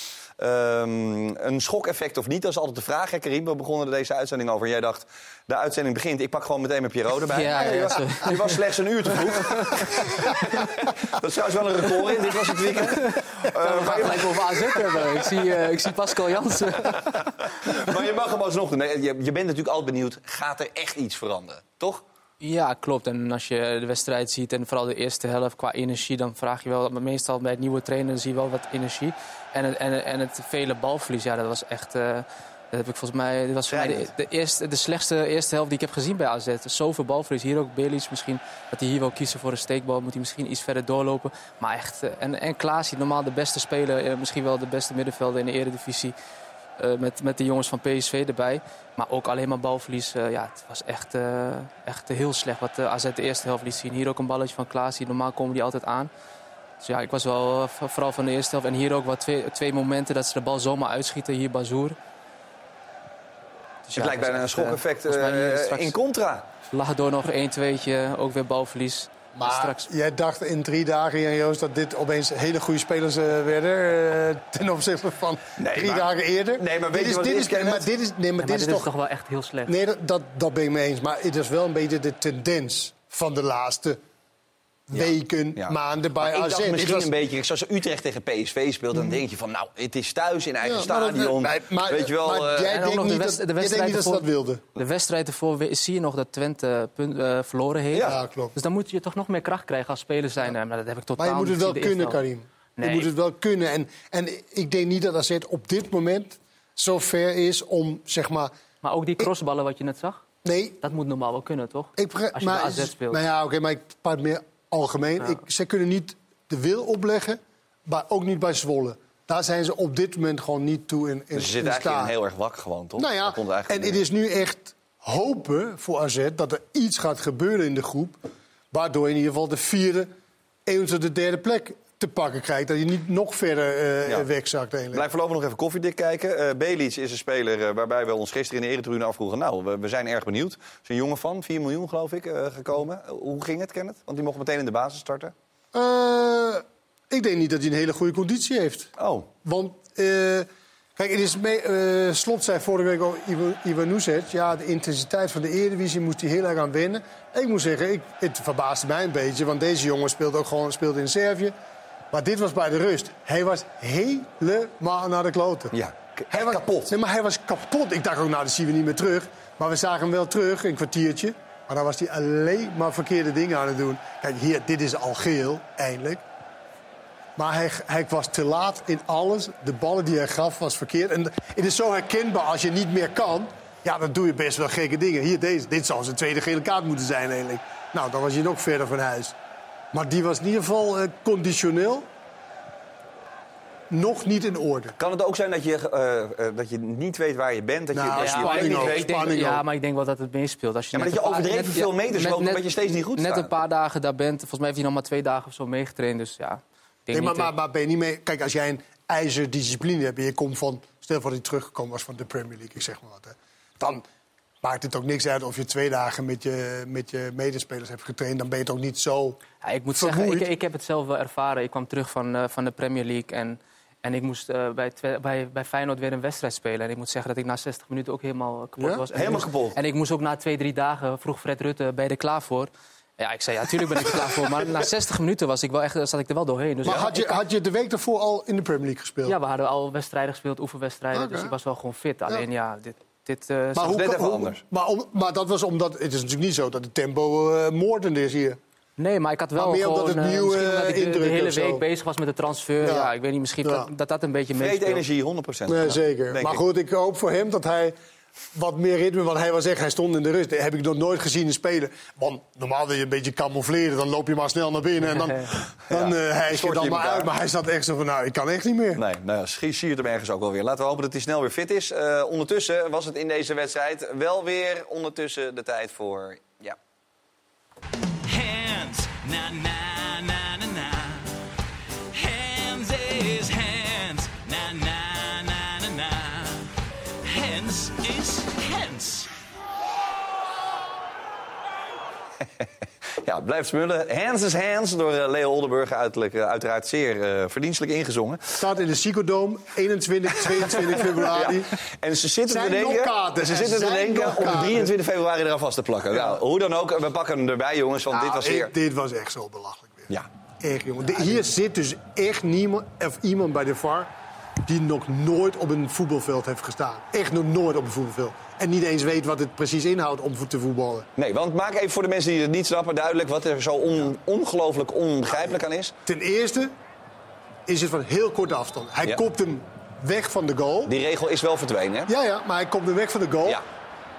Um, een schokeffect of niet, dat is altijd de vraag. Hè, Karim, we begonnen deze uitzending over. Jij dacht, de uitzending begint, ik pak gewoon meteen mijn Pierrot erbij. Ja, ja, je, was, je was slechts een uur te vroeg. [LAUGHS] dat is trouwens wel een record in, dit was het weekend. Uh, we gaan gelijk over AZ hebben. Ik zie, uh, ik zie Pascal Jansen. [LAUGHS] maar je mag hem alsnog doen. Nee, je, je bent natuurlijk altijd benieuwd, gaat er echt iets veranderen, toch? Ja, klopt. En als je de wedstrijd ziet en vooral de eerste helft qua energie... dan vraag je wel, maar meestal bij het nieuwe trainer zie je wel wat energie. En het, en, en het vele balverlies, ja, dat was echt... Uh, dat heb ik volgens mij, dit was voor mij de, de, eerste, de slechtste eerste helft die ik heb gezien bij AZ. Zoveel balverlies. Hier ook Belis misschien. Dat hij hier wil kiezen voor een steekbal. Moet hij misschien iets verder doorlopen. Maar echt. En, en Klaas, normaal de beste speler. Misschien wel de beste middenvelder in de eredivisie. Uh, met, met de jongens van PSV erbij. Maar ook alleen maar balverlies. Uh, ja, het was echt, uh, echt heel slecht wat AZ de eerste helft liet zien. Hier ook een balletje van Klaas. Normaal komen die altijd aan. Dus ja, ik was wel vooral van de eerste helft. En hier ook wat twee, twee momenten dat ze de bal zomaar uitschieten. Hier Bazoer. Dus het ja, lijkt bijna een schokeffect uh, in contra. Lag door nog een tweetje, ook weer balverlies. Maar straks... jij dacht in drie dagen, Jan Joost, dat dit opeens hele goede spelers uh, werden. Uh, ten opzichte van nee, drie maar, dagen eerder. Nee, maar weet dit je wat dit is, is, maar dit is, nee, maar ja, dit is, is toch... toch wel echt heel slecht. Nee, dat, dat, dat ben ik mee eens. Maar het is wel een beetje de tendens van de laatste. Weken, ja. maanden bij maar AZ. Ik dacht misschien was... een beetje, zoals Utrecht tegen PSV speelt, dan denk je van, nou, het is thuis in eigen ja, stadion. Maar, maar, weet je wel, maar jij denkt niet, de dat, de denkt niet dat ze dat wilden? De wedstrijd ervoor zie je nog dat Twente punt, uh, verloren heeft. Ja, klopt. Dus dan moet je toch nog meer kracht krijgen als speler zijn. Maar dat heb ik totaal Maar je moet het wel kunnen, Karim. Nee. Je moet het wel kunnen. En, en ik denk niet dat AZ op dit moment zo ver is om, zeg maar... Maar ook die crossballen wat je net zag? Nee. Dat moet normaal wel kunnen, toch? Ik als je maar, bij AZ speelt. Nou ja, oké, okay, maar ik praat meer algemeen. Ik, zij kunnen niet de wil opleggen, maar ook niet bij Zwolle. Daar zijn ze op dit moment gewoon niet toe in, in, Dus ze zitten eigenlijk in heel erg wak gewoon, toch? Nou ja, en het is nu echt hopen voor AZ dat er iets gaat gebeuren in de groep... waardoor in ieder geval de vierde, eventueel de derde plek te pakken krijgt. Dat je niet nog verder Ja. wegzakt eigenlijk. Blijf voorlopig nog even koffiedik kijken. Eh Belic is een speler eh, waarbij we ons gisteren in de Eretribune afvroegen. Nou, we, we zijn erg benieuwd. Er is een jongen van, 4 miljoen geloof ik, gekomen. Hoe ging het, Kenneth? Want die mocht meteen in de basis starten. Ik denk niet dat hij een hele goede conditie heeft. Oh. Want, kijk, het is mee, eh, Slot zei vorige week al, Ivan- ja, de intensiteit van de Eredivisie moest hij heel erg aan wennen. En ik moet zeggen, ik, het verbaasde mij een beetje... want deze jongen speelde ook gewoon speelde in Servië. Maar dit was bij de rust. Hij was helemaal naar de kloten. Ja, hij was kapot. Nee, maar hij was kapot. Ik dacht ook, nou, dat zien we niet meer terug. Maar we zagen hem wel terug, een kwartiertje. Maar dan was hij alleen maar verkeerde dingen aan het doen. Kijk, hier, dit is al geel, eindelijk. Maar hij, hij was te laat in alles. De ballen die hij gaf was verkeerd. En het is zo herkenbaar als je niet meer kan. Ja, dan doe je best wel gekke dingen. Hier, deze, dit zou zijn tweede gele kaart moeten zijn eigenlijk. Nou, dan was je nog verder van huis. Maar die was in ieder geval eh, conditioneel nog niet in orde. Kan het ook zijn dat je, eh, eh, dat je niet weet waar je bent? Dat je, Nou, dat je niet ook, weet? Denk- ja, maar ik denk wel dat het meespeelt. Als je Ja, maar net dat je overdreven net- veel meters net- loopt, net- omdat je steeds niet goed Net staat. een paar dagen daar bent. Volgens mij heeft hij nog maar twee dagen of zo meegetraind. Dus ja, ik denk Nee, maar, niet, maar, maar ben je niet mee... Kijk, als jij een ijzerdiscipline hebt... en je komt van... Stel voor dat hij teruggekomen was van de Premier League, ik zeg maar wat. Hè, dan maakt het ook niks uit of je twee dagen met je, met je medespelers hebt getraind. Dan ben je toch niet zo Ja, ik moet vermoeid. zeggen, ik, ik heb het zelf wel ervaren. Ik kwam terug van, eh, van de Premier League en, en ik moest eh, bij, bij, bij Feyenoord weer een wedstrijd spelen. En ik moet zeggen dat ik na 60 minuten ook helemaal kapot Ja? was. En Helemaal kapot? En ik moest ook na twee, drie dagen, vroeg Fred Rutte, ben je er klaar voor? Ja, ik zei, ja, tuurlijk ben ik er klaar voor. Maar na 60 minuten was ik wel echt, zat ik er wel doorheen. Dus maar ja, had, je, had je de week daarvoor al in de Premier League gespeeld? ja, we hadden al wedstrijden gespeeld, oefenwedstrijden. Dus ik was wel gewoon fit. Alleen ja, dit... dit eh, maar, hoe, net even hoe- anders. Maar, om, maar dat was omdat... Het is natuurlijk niet zo dat het tempo eh, moordend is hier. Nee, maar ik had wel Maar meer gewoon... omdat het eh, nieuw, misschien eh, omdat ik de- hele week bezig was met de transfer. Ja. Ja, ik weet niet, misschien Ja. dat, dat dat een beetje meespeelt. energie, 100% Nee, zeker. Denk maar goed, ik hoop voor hem dat hij wat meer ritme... Want hij was echt, hij stond in de rust. Dat heb ik nog nooit gezien in spelen. Want normaal wil je een beetje camoufleren. Dan loop je maar snel naar binnen. En dan, [LAUGHS] dan eh hijs je het je allemaal elkaar. uit. Maar hij zat echt zo van, nou, ik kan echt niet meer. Nee, nou, ja, schi- siert hem ergens ook wel weer. Laten we hopen dat hij snel weer fit is. Eh, ondertussen was het in deze wedstrijd wel weer ondertussen de tijd voor... Ja, Hands, na na ja blijft smullen. Hands is hands door eh, Leo Oldenburg. Uiterlijk, eh, uiteraard zeer eh, verdienstelijk ingezongen. Staat in de Psychodome, 21, 22 februari. Ja. En ze zitten Zijn te denken, kaarten, ze zitten te denken om kaarten. 23 februari eraan vast te plakken. Nou, hoe dan ook, we pakken hem erbij, jongens, want dit was ik- weer... dit was echt zo belachelijk weer. Ja. Echt, jongen. De- hier zit dus echt niemand, of iemand bij de VAR... die nog nooit op een voetbalveld heeft gestaan. Echt nog nooit op een voetbalveld. En niet eens weet wat het precies inhoudt om te voetballen. Nee, want maak even voor de mensen die het niet snappen duidelijk... wat er zo on- ongelooflijk onbegrijpelijk aan is. Ten eerste is het van heel korte afstand. Hij Ja. kopt hem weg van de goal. Die regel is wel verdwenen, hè? Ja, ja, maar hij komt hem weg van de goal. Ja.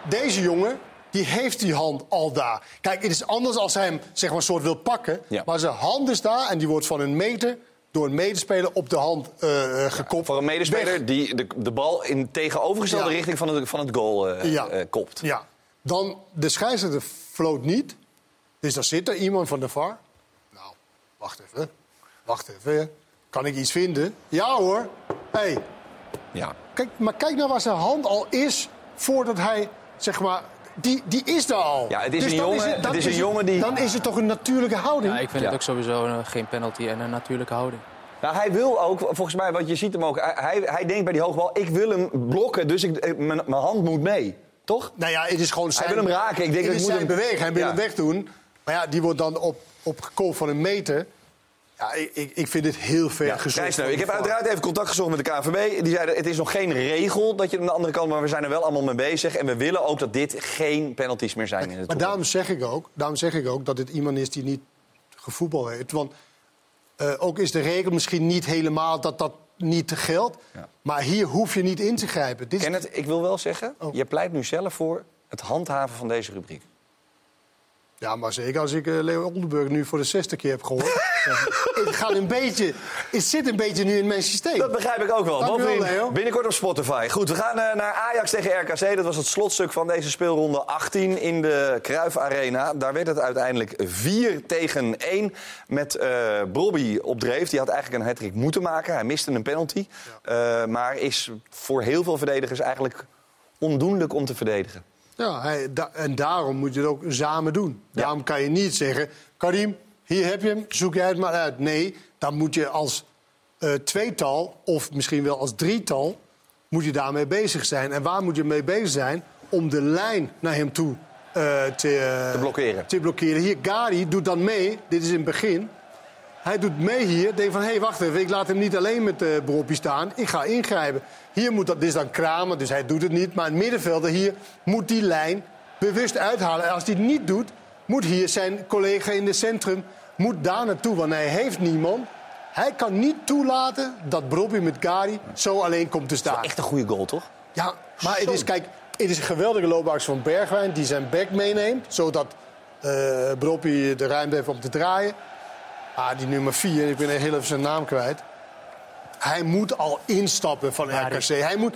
Deze jongen, die heeft die hand al daar. Kijk, het is anders als hij hem zeg maar, een soort wil pakken. Ja. Maar zijn hand is daar en die wordt van een meter... door een medespeler op de hand eh, gekopt. Voor een medespeler Weg. die de, de bal in tegenovergestelde Ja. richting van het, van het goal eh, Ja. kopt. Ja. Dan de scheidsrechter floot niet. Dus dan zit er iemand van de VAR. Nou, wacht even. Wacht even. Kan ik iets vinden? Ja hoor. Hey. Ja. Kijk, maar kijk nou waar zijn hand al is voordat hij, zeg maar... Die, die is daar al. Ja, het is Dus een dan jongen- dan het is een het- jongen die- Dan is het toch een natuurlijke houding? Ja, ik vind Ja. het ook sowieso eh, geen penalty en een natuurlijke houding. Nou, hij wil ook, volgens mij, want je ziet hem ook... Hij, hij denkt bij die hoogbal, ik wil hem blokken, dus ik, eh, mijn mijn hand moet mee. Toch? Nou ja, het is gewoon zijn... wil hem raken. Ik denk, het ik is moet zijn hem- beweging. Hij wil Ja. hem wegdoen. Maar ja, die wordt dan op, op van een meter. Ja, ik, ik, vind het heel ver Ja, gezocht. van Ik heb uiteraard even contact gezocht met de KNVB. Die zeiden, het is nog geen regel dat je aan de andere kant... maar we zijn er wel allemaal mee bezig. En we willen ook dat dit geen penalties meer zijn in het Maar daarom zeg, ik ook, daarom zeg ik ook dat het iemand is die niet gevoetbal heeft. Want eh, ook is de regel misschien niet helemaal dat dat niet geldt. Maar hier hoef je niet in te grijpen. Dit Kenneth, ik wil wel zeggen, Oh. je pleit nu zelf voor het handhaven van deze rubriek. Ja, maar zeker als ik eh, Leo Oldenburg nu voor de zesde keer heb gehoord. [LAUGHS] het gaat een beetje het zit een beetje nu in mijn systeem. Dat begrijp ik ook wel. Bovendien, Leo. binnenkort op Spotify. Goed, we gaan eh, naar Ajax tegen RKC. Dat was het slotstuk van deze speelronde 18 in de Cruijff Arena. Daar werd het uiteindelijk 4 tegen 1 met eh Brobby op dreef. Die had eigenlijk een hat moeten maken. Hij miste een penalty. Maar is voor heel veel verdedigers eigenlijk ondoenlijk om te verdedigen. Ja, hij, da- en daarom moet je het ook samen doen. Daarom kan je niet zeggen... Karim, hier heb je hem, zoek jij het maar uit. Nee, dan moet je als eh, tweetal, of misschien wel als drietal... moet je daarmee bezig zijn. En waar moet je mee bezig zijn? Om de lijn naar hem toe eh, te, Te blokkeren. te blokkeren. Hier, Gary doet dan mee. Dit is in het begin. Hij doet mee hier. Denkt van, hé, hey, wacht even. Ik laat hem niet alleen met de uh, staan. Ik ga ingrijpen. Hier moet dat, dit is dan Kramer, dus hij doet het niet. Maar een middenvelder hier moet die lijn bewust uithalen. En als hij het niet doet, moet hier zijn collega in het centrum... moet daar naartoe, want hij heeft niemand. Hij kan niet toelaten dat Brobby met Gary zo alleen komt te staan. Echt een goede goal, toch? Ja, maar het is, kijk, het is een geweldige loopactie van Bergwijn... die zijn back meeneemt, zodat eh Brobby de ruimte heeft om te draaien. Ah, die nummer 4, ik ben heel even zijn naam kwijt. Hij moet al instappen van RKC. Hij moet...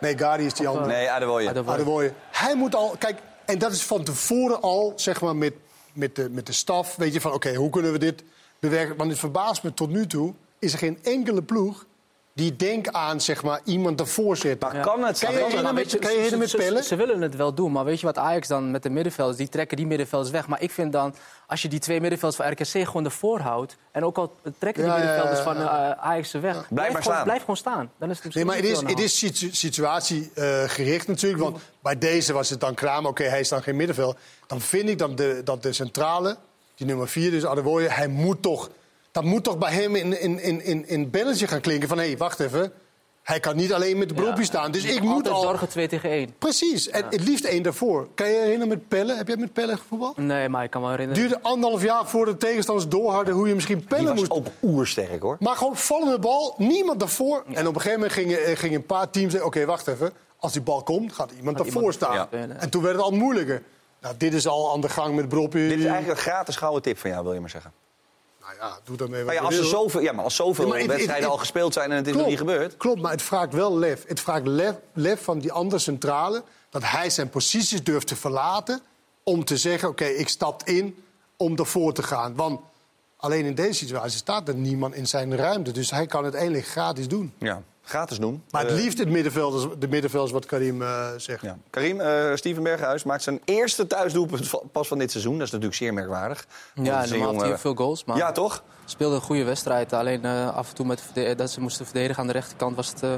Nee, Gary is die andere. Nee, Adewoye. Adewoye. Hij moet al... Kijk, en dat is van tevoren al, zeg maar, met, met, de, met de staf. Weet je, van oké, hoe kunnen we dit bewerken? Want het verbaast me tot nu toe... is er geen enkele ploeg die denkt aan, zeg maar, iemand ervoor zit. Maar kan het? Kan je met, je, kan je herinneren ze- met ze-? Ze, willen het wel doen, maar weet je wat Ajax dan met de middenvelders... die trekken die middenvelders weg. Maar ik vind dan, als je die twee middenvelders van RKC gewoon ervoor houdt... en ook al trekken die Ja, ja, ja, middenvelders ja, van eh, Ajax er weg... maar gewoon, staan. blijf gewoon staan. Dan is het Nee, maar het is, het de is situ- situatiegericht natuurlijk. Want bij deze was het dan Kramer. Oké, hij is dan geen middenveld. Dan vind ik dat de, dat de centrale, die nummer 4, dus Adewoye... hij moet toch... Dat moet toch bij hem in, in, in, in, in het belletje gaan klinken van... hé, hey, wacht even. Hij kan niet alleen met de broekje staan. Dus ik moet al... zorgen 2 tegen 1. Precies. En het liefst één daarvoor. Kan je je herinneren met Pellen? Heb jij met Pellen gevoetbald? Nee, maar ik kan me herinneren... duurde anderhalf jaar voor de tegenstanders doorhadden... hoe je misschien Die Pellen was moest... ook oersterk, hoor. Maar gewoon vallende bal, niemand daarvoor. En op een gegeven moment gingen, eh, gingen een paar teams zeggen... oké, wacht even, als die bal komt, gaat iemand Gaat daarvoor iemand- staan. Ja. En toen werd het al moeilijker. Nou, dit is al aan de gang met Broppie. Dit is eigenlijk een gratis gouden tip van jou, wil je maar zeggen. Ja, doe daarmee wat Maar ja, als er zoveel, ja, maar als zoveel Ja, maar het- het- wedstrijden het- al gespeeld zijn en het is nog niet gebeurd... Klopt, maar het vraagt wel lef. Het vraagt lef, lef van die andere centrale... dat hij zijn posities durft te verlaten... om te zeggen, oké, ik stap in om ervoor te gaan. Want alleen in deze situatie staat er niemand in zijn ruimte. Dus hij kan het eigenlijk gratis doen. Ja, gratis doen. Maar het Eh, liefst het middenveld, de middenvelders wat Karim eh, zegt. Ja. Karim, eh, Steven Berghuis maakt zijn eerste thuisdoelpunt pas van dit seizoen. Dat is natuurlijk zeer merkwaardig. Ja, normaal heeft hij jongen- ook veel goals. Maar Ja, toch? speelde een goede wedstrijd. Alleen eh, af en toe met dat ze moesten verdedigen aan de rechterkant was het eh,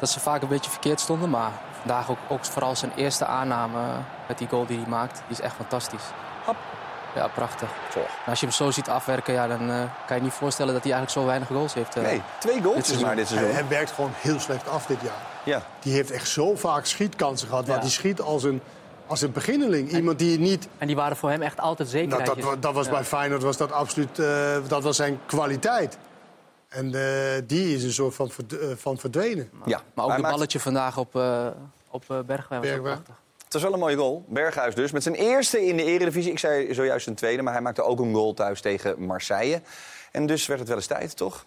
dat ze vaak een beetje verkeerd stonden. Maar vandaag ook, ook vooral zijn eerste aanname met die goal die hij maakt. Die is echt fantastisch. Ja, prachtig. Als je hem zo ziet afwerken, ja, dan eh, kan je niet voorstellen dat hij eigenlijk zo weinig goals heeft. eh, Nee, twee goals seizoen. maar dit Hij, seizoen. hij werkt gewoon heel slecht af dit jaar. Ja. Die heeft echt zo vaak schietkansen gehad. Waar Ja. die schiet als een, als een beginneling. Iemand die niet... En die waren voor hem echt altijd Nou, zekerheid. dat, wa- dat was Ja. bij Feyenoord was dat absoluut eh, dat was zijn kwaliteit. En eh, die is een soort van, verd- van verdwenen. Ja. Maar ook Hij maakt- balletje vandaag op, eh op Bergwijn was Bergwijn. prachtig. Het was wel een mooie goal. Berghuis dus. Met zijn eerste in de eredivisie. Ik zei zojuist een tweede, maar hij maakte ook een goal thuis tegen Marseille. En dus werd het wel eens tijd, toch?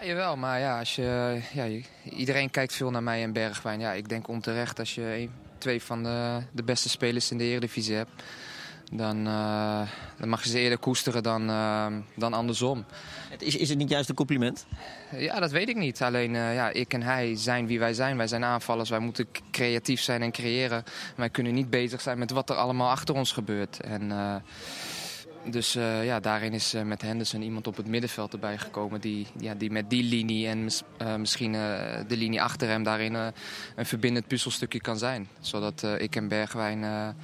Ja, jawel, maar ja, als je, ja, iedereen kijkt veel naar mij en Bergwijn. Ja, ik denk onterecht als je twee van de, de beste spelers in de Eredivisie hebt... Dan, eh, dan mag je ze eerder koesteren dan, eh, dan andersom. Is, is het niet juist een compliment? Ja, dat weet ik niet. Alleen eh, ja, ik en hij zijn wie wij zijn. Wij zijn aanvallers. Wij moeten creatief zijn en creëren. Wij kunnen niet bezig zijn met wat er allemaal achter ons gebeurt. En, eh, dus eh, ja, daarin is eh, met Henderson iemand op het middenveld erbij gekomen... die, ja, die met die linie en mis- misschien de linie achter hem daarin een verbindend puzzelstukje kan zijn. Zodat ik en Bergwijn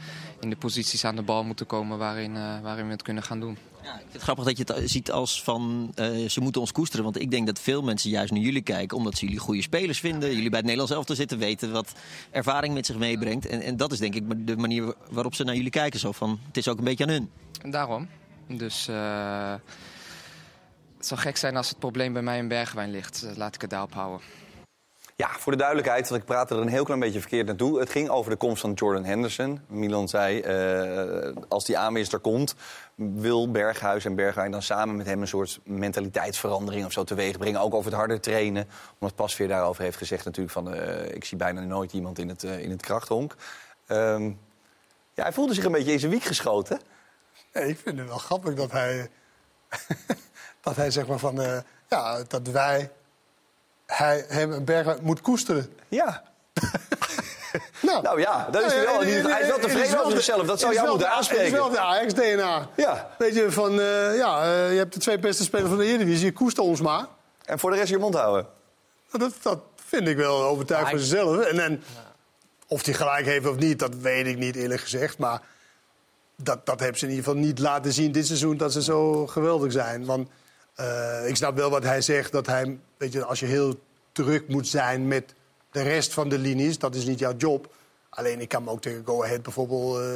in de posities aan de bal moeten komen waarin, waarin we het kunnen gaan doen. Ik vind het grappig dat je het ziet als van eh, ze moeten ons koesteren. Want ik denk dat veel mensen juist naar jullie kijken omdat ze jullie goede spelers vinden. Jullie bij het Nederlands elftal zitten, weten wat ervaring met zich meebrengt. En, en dat is denk ik de manier waarop ze naar jullie kijken. Zo van, het is ook een beetje aan hun. Daarom. Dus eh, het zou gek zijn als het probleem bij mij in Bergwijn ligt. Eh, Laat ik het daarop houden. Ja, voor de duidelijkheid, want ik praatte er een heel klein beetje verkeerd naartoe. Het ging over de komst van Jordan Henderson. Milan zei, eh, als die aanwinster komt... wil Berghuis en Bergwijn dan samen met hem... een soort mentaliteitsverandering of zo teweeg brengen. Ook over het harder trainen. Omdat Pasveer daarover heeft gezegd natuurlijk van... eh, ik zie bijna nooit iemand in het, eh, in het krachthonk. Ehm, ja, hij voelde zich een beetje in zijn wiek geschoten. Nee, ik vind het wel grappig dat hij, [LAUGHS] dat hij zeg maar van, ja, dat wij hij, hem Bergwijn moet koesteren. Ja. [LAUGHS] nou, ja, dat is hij wel. Hij is wel tevreden over zichzelf. Dat zou jou moeten Het aanspreken. is wel de Ajax-DNA. Ja. Weet je, van, eh, ja, eh, je hebt de twee beste spelers van de Eredivisie, koester ons maar. En voor de rest je mond houden. Nou, Dat, dat vind ik wel overtuigd van zichzelf. En, en of hij gelijk heeft of niet, dat weet ik niet eerlijk gezegd. Maar dat, dat hebben ze in ieder geval niet laten zien dit seizoen dat ze zo geweldig zijn. Want eh, ik snap wel wat hij zegt, dat hij, weet je, als je heel druk moet zijn met de rest van de linies, dat is niet jouw job. Alleen ik kan me ook tegen Go Ahead bijvoorbeeld eh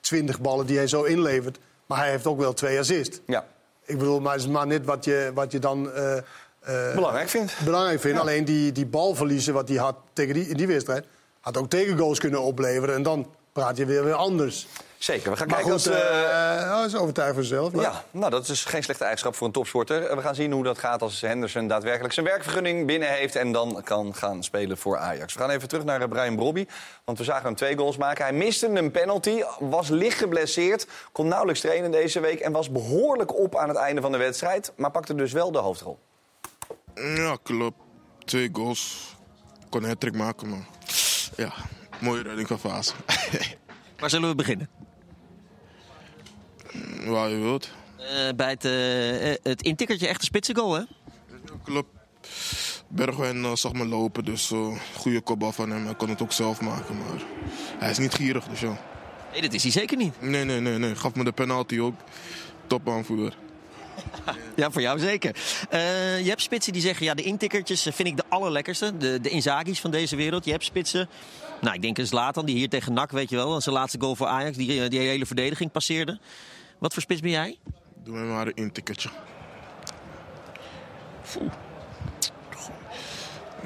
20 ballen die hij zo inlevert. Maar hij heeft ook wel twee assists. Ja. Ik bedoel, maar het is maar net wat je, wat je dan... eh, eh, Belangrijk vindt. belangrijk vind. Ja. Alleen die, die balverliezen wat hij had tegen die, in die wedstrijd... had ook tegengoals kunnen opleveren. En dan praat je weer weer anders. Zeker, we gaan Maar kijken goed, als... hij is overtuigd van zichzelf. maar- Ja, nou, dat is geen slechte eigenschap voor een topsporter. We gaan zien hoe dat gaat als Henderson daadwerkelijk zijn werkvergunning binnen heeft... en dan kan gaan spelen voor Ajax. We gaan even terug naar Brian Brobby, want we zagen hem twee goals maken. Hij miste een penalty, was licht geblesseerd, kon nauwelijks trainen deze week... en was behoorlijk op aan het einde van de wedstrijd, maar pakte dus wel de hoofdrol. Ja, klopt. Twee goals. Ik kon een hat maken, maar ja, mooie redding van Vaas. [LAUGHS] Waar zullen we beginnen? Waar je wilt. Eh, bij het, eh, eh, het intikkertje echt een spitse goal, hè? Klopt. Bergwijn zag me lopen, dus goede kopbal van hem. Hij kon het ook zelf maken, maar hij is niet gierig, dus ja. Nee, dat is hij zeker niet. Nee, nee, nee, nee. Gaf me de penalty ook. Top aanvoerder. [LAUGHS] Ja, voor jou zeker. Je hebt spitsen die zeggen, ja, de intikkertjes vind ik de allerlekkerste. De, de Inzaghi's van deze wereld. Je hebt spitsen, nou, ik denk een Zlatan, die hier tegen NAC, weet je wel. Zijn laatste goal voor Ajax, die, die hele verdediging passeerde. Wat voor spits ben jij? Doe mij maar een intikkertje.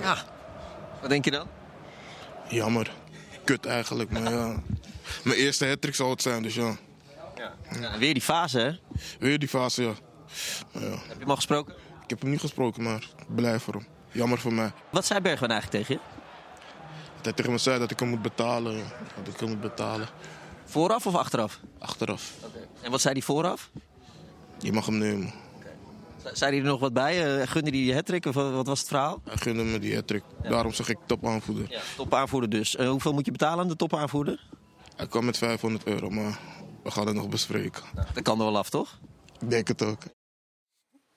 Ja. Wat denk je dan? Jammer. Kut eigenlijk, maar ja. Mijn eerste hat zou het zijn, dus ja. Ja, weer die fase, hè? Weer die fase, ja. ja. Heb je hem al gesproken? Ik heb hem niet gesproken, maar blij voor hem. Jammer voor mij. Wat zei Bergwijn eigenlijk tegen je? Dat hij tegen me zei dat ik hem moet betalen. ja. Dat ik hem moet betalen. Vooraf of achteraf? Achteraf. En wat zei hij vooraf? Je mag hem nemen. Ze- Zei hij er nog wat bij? Eh, gunde hij je hat of wat was het verhaal? Hij gunde me die hat Daarom zeg ik top aanvoerder. Topaanvoerder dus. Eh, hoeveel moet je betalen aan de topaanvoerder? Hij kwam met 500 euro, maar we gaan het nog bespreken. Dat kan er wel af, toch? Ik denk het ook.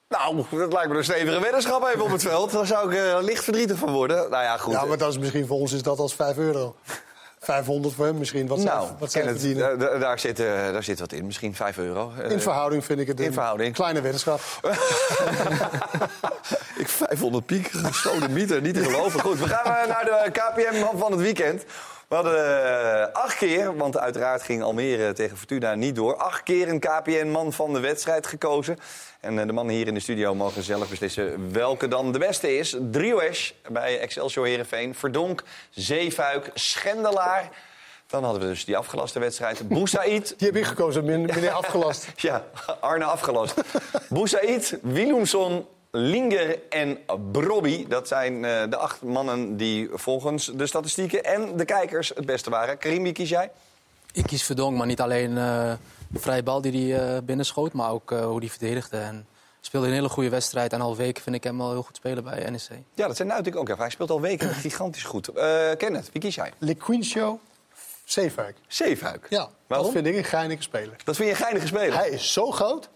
Nou, dat lijkt me een stevige weddenschap even op het veld. Daar zou ik eh, licht verdrietig van worden. Nou ja, goed. Ja, maar dat is misschien voor ons is dat als 5 euro. 500 voor hem misschien. Wat nou, wat zij ken het. verdienen. Da- da- daar, zit, eh, daar zit wat in. Misschien 5 euro. Eh, In verhouding vind ik het in een verhouding. kleine weddenschap. [LAUGHS] Ik 500 piek, gestolen mieter, niet te geloven. Goed, we gaan eh, naar de KPM van het weekend. We hadden eh, acht keer, want uiteraard ging Almere tegen Fortuna niet door. Acht keer een KPN-man van de wedstrijd gekozen. En eh, de mannen hier in de studio mogen zelf beslissen welke dan de beste is. Driewesh bij Excelsior Heerenveen. Verdonk, Zeefuik, Schendelaar. Dan hadden we dus die afgelaste wedstrijd. [LAUGHS] Boussaïd. Die heb ik gekozen, meneer afgelast. [LAUGHS] Ja, Arne afgelast. [LAUGHS] Boussaïd, Willemson, Linger en Brobby. Dat zijn eh, de acht mannen die volgens de statistieken en de kijkers het beste waren. Karim, wie kies jij? Ik kies Verdonk, maar niet alleen eh, de vrije bal die hij eh, binnenschoot, maar ook eh, hoe hij verdedigde. En speelde een hele goede wedstrijd. En al weken vind ik hem wel heel goed spelen bij NEC. Ja, dat zijn nou natuurlijk ook even. Hij speelt al weken [CLEARS THROAT] gigantisch goed. Eh Kenneth, wie kies jij? Liquincio Zeefuik. Zeefuik. Ja, dat Waarom? vind ik een geinige speler. Dat vind je een geinige speler? Hij is zo groot.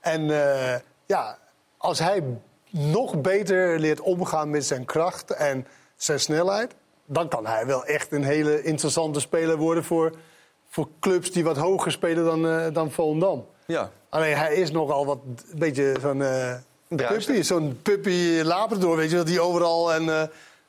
En eh, ja, als hij nog beter leert omgaan met zijn kracht en zijn snelheid... dan kan hij wel echt een hele interessante speler worden... voor, voor clubs die wat hoger spelen dan, eh dan Volendam. Ja. Alleen hij is nogal wat een beetje zo'n eh Druister. puppy. Zo'n puppy Labrador, weet je wel, die overal... en eh,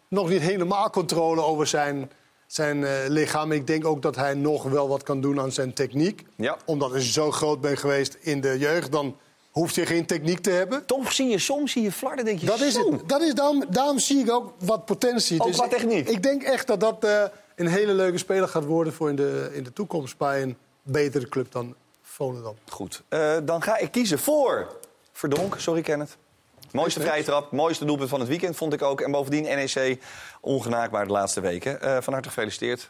nog niet helemaal controle over zijn, zijn eh, lichaam. Ik denk ook dat hij nog wel wat kan doen aan zijn techniek Ja. omdat je zo groot bent geweest in de jeugd, dan Hoeft je geen techniek te hebben. Toch zie je soms zie je flarden, denk je Dat is zo. het. Dat is daarom, daarom zie ik ook wat potentie. Ook Dus ik- techniek. Ik, denk echt dat dat eh, een hele leuke speler gaat worden voor in de, in de toekomst bij een betere club dan Volendam. Goed, Eh, dan ga ik kiezen voor Verdonk. Sorry, Kenneth. Mooiste vrije trap, mooiste doelpunt van het weekend vond ik ook. En bovendien NEC ongenaakbaar de laatste weken. Eh, van harte gefeliciteerd.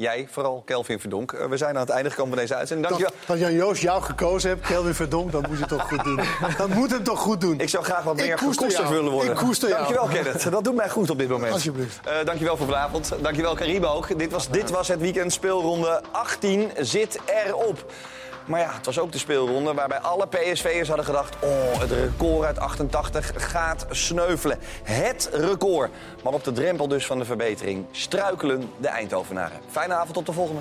Jij, vooral Kelvin Verdonk. Eh, we zijn aan het einde gekomen van deze uitzending. Dat, Dankjewel. dat Jan Joost jou gekozen hebt, Kelvin Verdonk, dan moet je het toch goed doen. [LAUGHS] Dan moet het toch goed doen. Ik zou graag wat meer koester gekoesterd willen worden. Ik koester jou. Dankjewel, Kenneth. Dat doet mij goed op dit moment. Alsjeblieft. Eh, dankjewel voor vanavond. Dankjewel, Caribe ook. Dit was, dit was het weekend speelronde 18 zit erop. Maar ja, het was ook de speelronde waarbij alle PSV'ers hadden gedacht... oh, het record uit 88 gaat sneuvelen. Het record. Maar op de drempel dus van de verbetering struikelen de Eindhovenaren. Fijne avond, tot de volgende.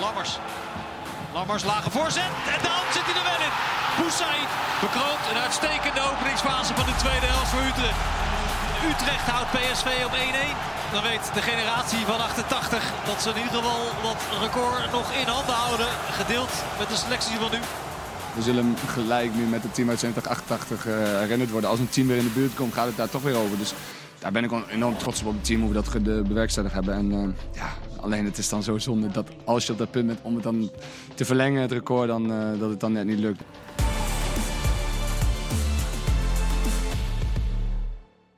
Lammers. Lammers lage voorzet. En dan zit hij er wel in. Boussaïd bekroont een uitstekende openingsfase van de tweede helft voor Utrecht. Utrecht houdt PSV op 1-1. Dan weet de generatie van 88 dat ze in ieder geval dat record nog in handen houden. Gedeeld met de selectie van nu. We zullen gelijk nu met het team uit 7088 eh herinnerd worden. Als een team weer in de buurt komt, gaat het daar toch weer over. Dus daar ben ik enorm trots op op het team, hoe we dat ge- bewerkstelligd hebben. En eh, ja, alleen het is dan zo zonde dat als je op dat punt bent om het dan te verlengen, het record, dan, eh, dat het dan net niet lukt.